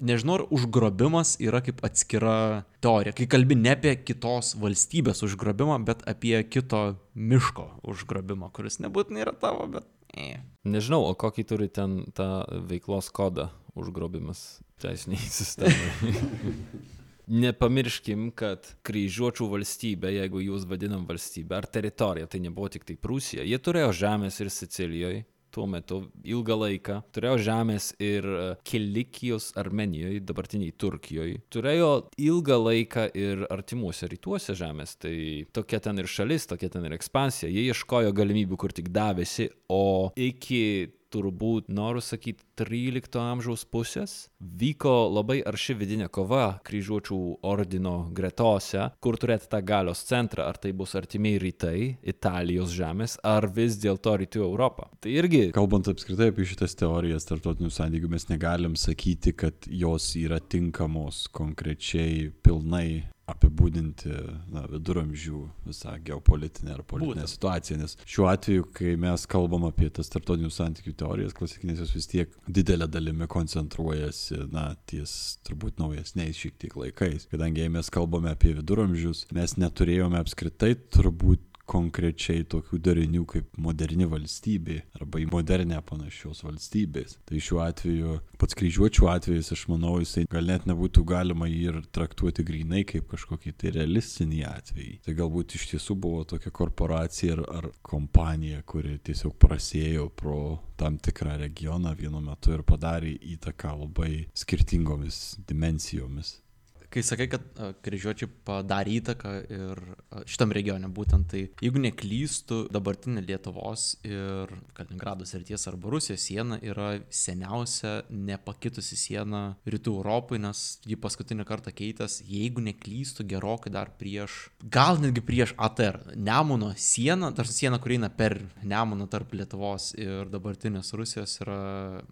nežinau, ar užgrobimas yra kaip atskira teorija. Kai kalbi ne apie kitos valstybės užgrobimą, bet apie kito miško užgrobimą, kuris nebūtinai yra tavo, bet... E. Nežinau, o kokį turi ten tą veiklos kodą užgrobimas teisiniai sistemai. Nepamirškim, kad kryžiuočių valstybė, jeigu jūs vadinam valstybę, ar teritorija, tai nebuvo tik tai Prūsija. Jie turėjo žemės ir Sicilijoje, tuo metu ilgą laiką, turėjo žemės ir e, Kilikijos Armenijoje, dabartiniai Turkijoje, turėjo ilgą laiką ir artimuose rytuose žemės, tai tokia ten ir šalis, tokia ten ir ekspansija, jie ieškojo galimybių, kur tik davėsi, o iki turbūt, noriu sakyti, 13 amžiaus pusės vyko labai arši vidinė kova kryžiuočių ordino gretose, kur turėti tą galios centrą, ar tai bus artimiai rytai, Italijos žemės, ar vis dėlto rytų Europą. Tai irgi Kalbant apskritai apie šitas teorijas tarptautinių santykių, mes negalim sakyti, kad jos yra tinkamos konkrečiai pilnai apibūdinti na, viduramžių visą geopolitinę ar politinę Būtent. situaciją, nes šiuo atveju, kai mes kalbam apie tas tarptautinių santykių teorijas, klasikinės jos vis tiek didelė dalimi koncentruojasi, na, ties turbūt naujesniais šiek tiek laikais. Kadangi jei mes kalbame apie viduramžius, mes neturėjome apskritai turbūt konkrečiai tokių darinių kaip moderni valstybė arba į modernę panašios valstybės. Tai šiuo atveju, pats kryžiuočių atvejis, aš manau, jisai gal net nebūtų galima jį ir traktuoti grinai kaip kažkokį tai realistinį atvejį. Tai galbūt iš tiesų buvo tokia korporacija ar, ar kompanija, kuri tiesiog prasėjo pro tam tikrą regioną vienu metu ir padarė įtaką labai skirtingomis dimensijomis. Kai sakai, kad kryžiuočiai padarė įtaką ir šitam regione būtent, tai jeigu neklystų, dabartinė Lietuvos ir Kaliningrado srities arba Rusijos siena yra seniausia nepakitusi siena rytų Europai, nes ji paskutinį kartą keitės, jeigu neklystų, gerokai dar prieš, gal netgi prieš ATR, Nemuno siena, dar siena, kur eina per Nemuną tarp Lietuvos ir dabartinės Rusijos yra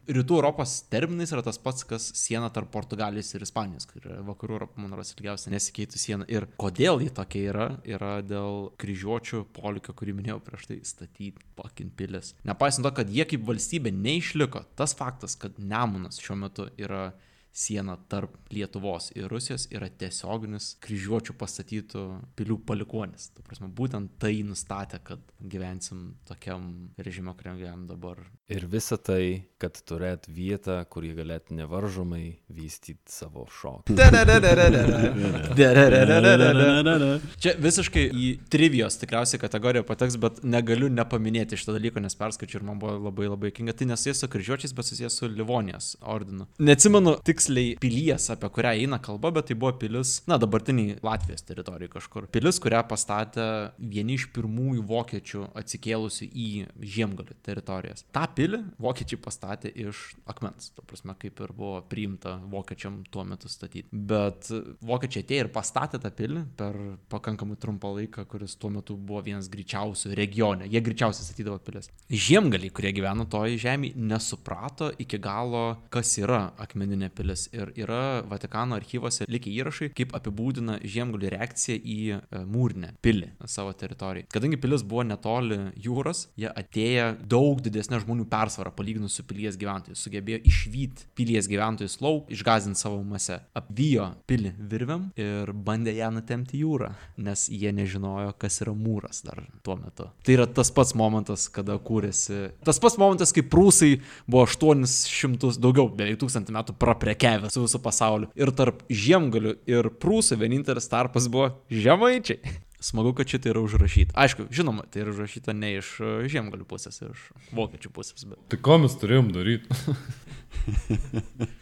rytų Europos terminais yra tas pats, kas siena tarp Portugalijos ir Ispanijos, kur yra vakarų Europos, man rodos, ilgiausia nesikeitų siena. Ir kodėl ji tokia yra, yra dėl kryžiuočių polikio, kurį minėjau prieš tai, statyti pakin pilis. Nepaisant to, kad jie kaip valstybė neišliko, tas faktas, kad Nemunas šiuo metu yra siena tarp Lietuvos ir Rusijos yra tiesioginis kryžiuočių pastatytų pilių palikonis. Tu prasme, būtent tai nustatė, kad gyvensim tokiam režime, kuriam gyvenam dabar. ir visa tai, kad turėt vietą, kur jie galėtų nevaržomai vystyti savo šokį. Čia visiškai į trivijos tikriausiai kategoriją pateks, bet negaliu nepaminėti šito dalyko, nes perskaičiu ir man buvo labai labai kinga. Tai nesusijęs su kryžiuočiais, bet susijęs su Livonijos ordinu. Neatsimenu tiksliai pilies, apie kurią eina kalba, bet tai buvo pilis, na, dabartiniai Latvijos teritorijai kažkur. Pilis, kurią pastatė vieni iš pirmųjų vokiečių atsikėlusių į Žiemgalių teritorijas. Ta pilį vokiečiai pastatė iš akmens. Tuo prasme, kaip ir buvo priimta vokiečiam tuo metu statyti. Bet vokiečiai atėjo ir pastatė tą pilį per pakankamai trumpą laiką, kuris tuo metu buvo vienas greičiausių regione. Jie greičiausiai statydavo pilis. Žiemgaliai, kurie gyveno toje žemėje, nesuprato iki galo, kas yra akmeninė pilis. Ir yra Vatikano archyvose likę įrašai, kaip apibūdina žiemgalių reakciją į e, mūrinę pilį savo teritoriją. Kadangi pilis buvo netoli jūros, jie atėjo daug didesnė žmonių persvara palyginus su pilies gyventojais. Sugebėjo išvyti pilies gyventojus lauk, išgazinti savo masę. Apvijo pilį virviam ir bandė ją nutemti jūrą, nes jie nežinojo, kas yra mūras dar tuo metu. Tai yra tas pats momentas, kada kūrėsi. Tas pats momentas, kai prūsai buvo 800, daugiau, beveik 1000 metų praprekiavę su visų pasauliu. Ir tarp žiemgalių ir prūsų vienintelis tarpas buvo žemaičiai. Smagu, kad šitai yra užrašyta. Aišku, žinoma, tai yra užrašyta ne iš e, žiemgalių pusės, iš vokiečių pusės, bet Tai ko mes turėjom daryti?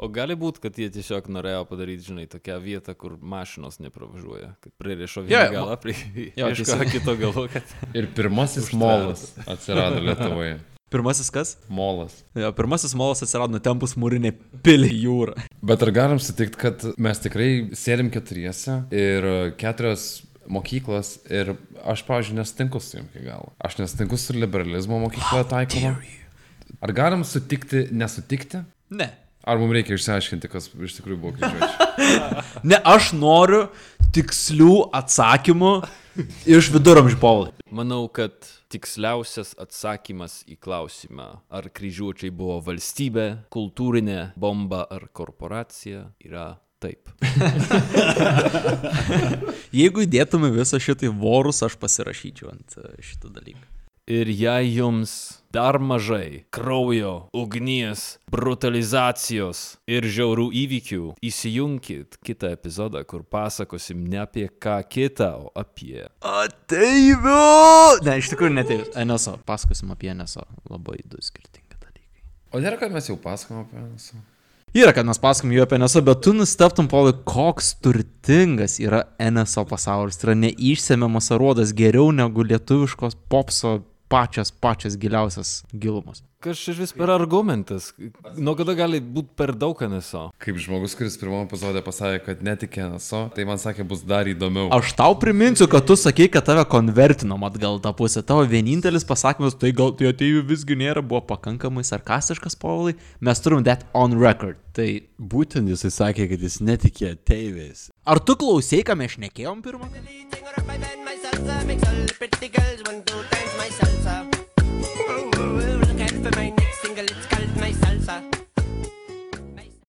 O gali būti, kad jie tiesiog norėjo padaryti, žinai, tokią vietą, kur mašinos nepravažiuoja. Kad pririšo vieną jo, galą, prie jo, ieško tiesiog- kito galo, kad... Ir pirmasis molas atsirado Lietuvoje. Pirmasis kas? Molas. Jo, pirmasis molas atsirado nutempus mūrinę pilį jūrą. Bet ar galim sutikti, kad mes tikrai sėdim keturiese ir keturios mokyklos ir aš, pavyzdžiui, nesutinku su jum iki galo. Aš nesutinku su liberalizmo mokykla taikoma. Ar galim sutikti, nesutikti? Ne. Ar mums reikia išsiaiškinti, kas iš tikrųjų buvo kryžiuočiai? Ne, aš noriu tikslių atsakymų iš viduramžių povai. Manau, kad tiksliausias atsakymas į klausimą, ar kryžiuočiai buvo valstybė, kultūrinė bomba ar korporacija, yra taip. Jeigu įdėtume visą šitą į vorus, aš pasirašyčiau ant e, šito dalyko. Ir jei jums dar mažai kraujo, ugnies, brutalizacijos ir žiaurių įvykių, įsijunkit kitą epizodą, kur pasakosim ne apie ką kitą, o apie Ateiviu! Ne, iš tikrųjų neteivius. NSO. Pasakosim apie NSO. Labai du skirtingi dalykai. O nėra, kad mes jau pasakom apie NSO. Yra, kad mes pasakom jų apie NSO, bet tu nusteptum, Paulai, koks turtingas yra NSO pasaulis. Tai yra neišsemiamas aruodas geriau negu lietuviškos popso pačias, pačias giliausias gilumos. Kas čia vis per argumentas? Nuo kada gali būti per daug NSO? Kaip žmogus, kuris pirmame epizode pasakė, kad netikė NSO, tai man sakė, bus dar įdomiau. Aš tau priminsiu, kad tu sakei, kad tave konvertinom atgal tą pusę. Tavo vienintelis pasakymas, tai gal tai ateivių visgi nėra, buvo pakankamai sarkastiškas, Paulai. Mes turim that on record. Tai Būtent jisai sakė, kad jis netikė ateiviais. ar tu klausai, ką mes šnekėjom pirmą? casa.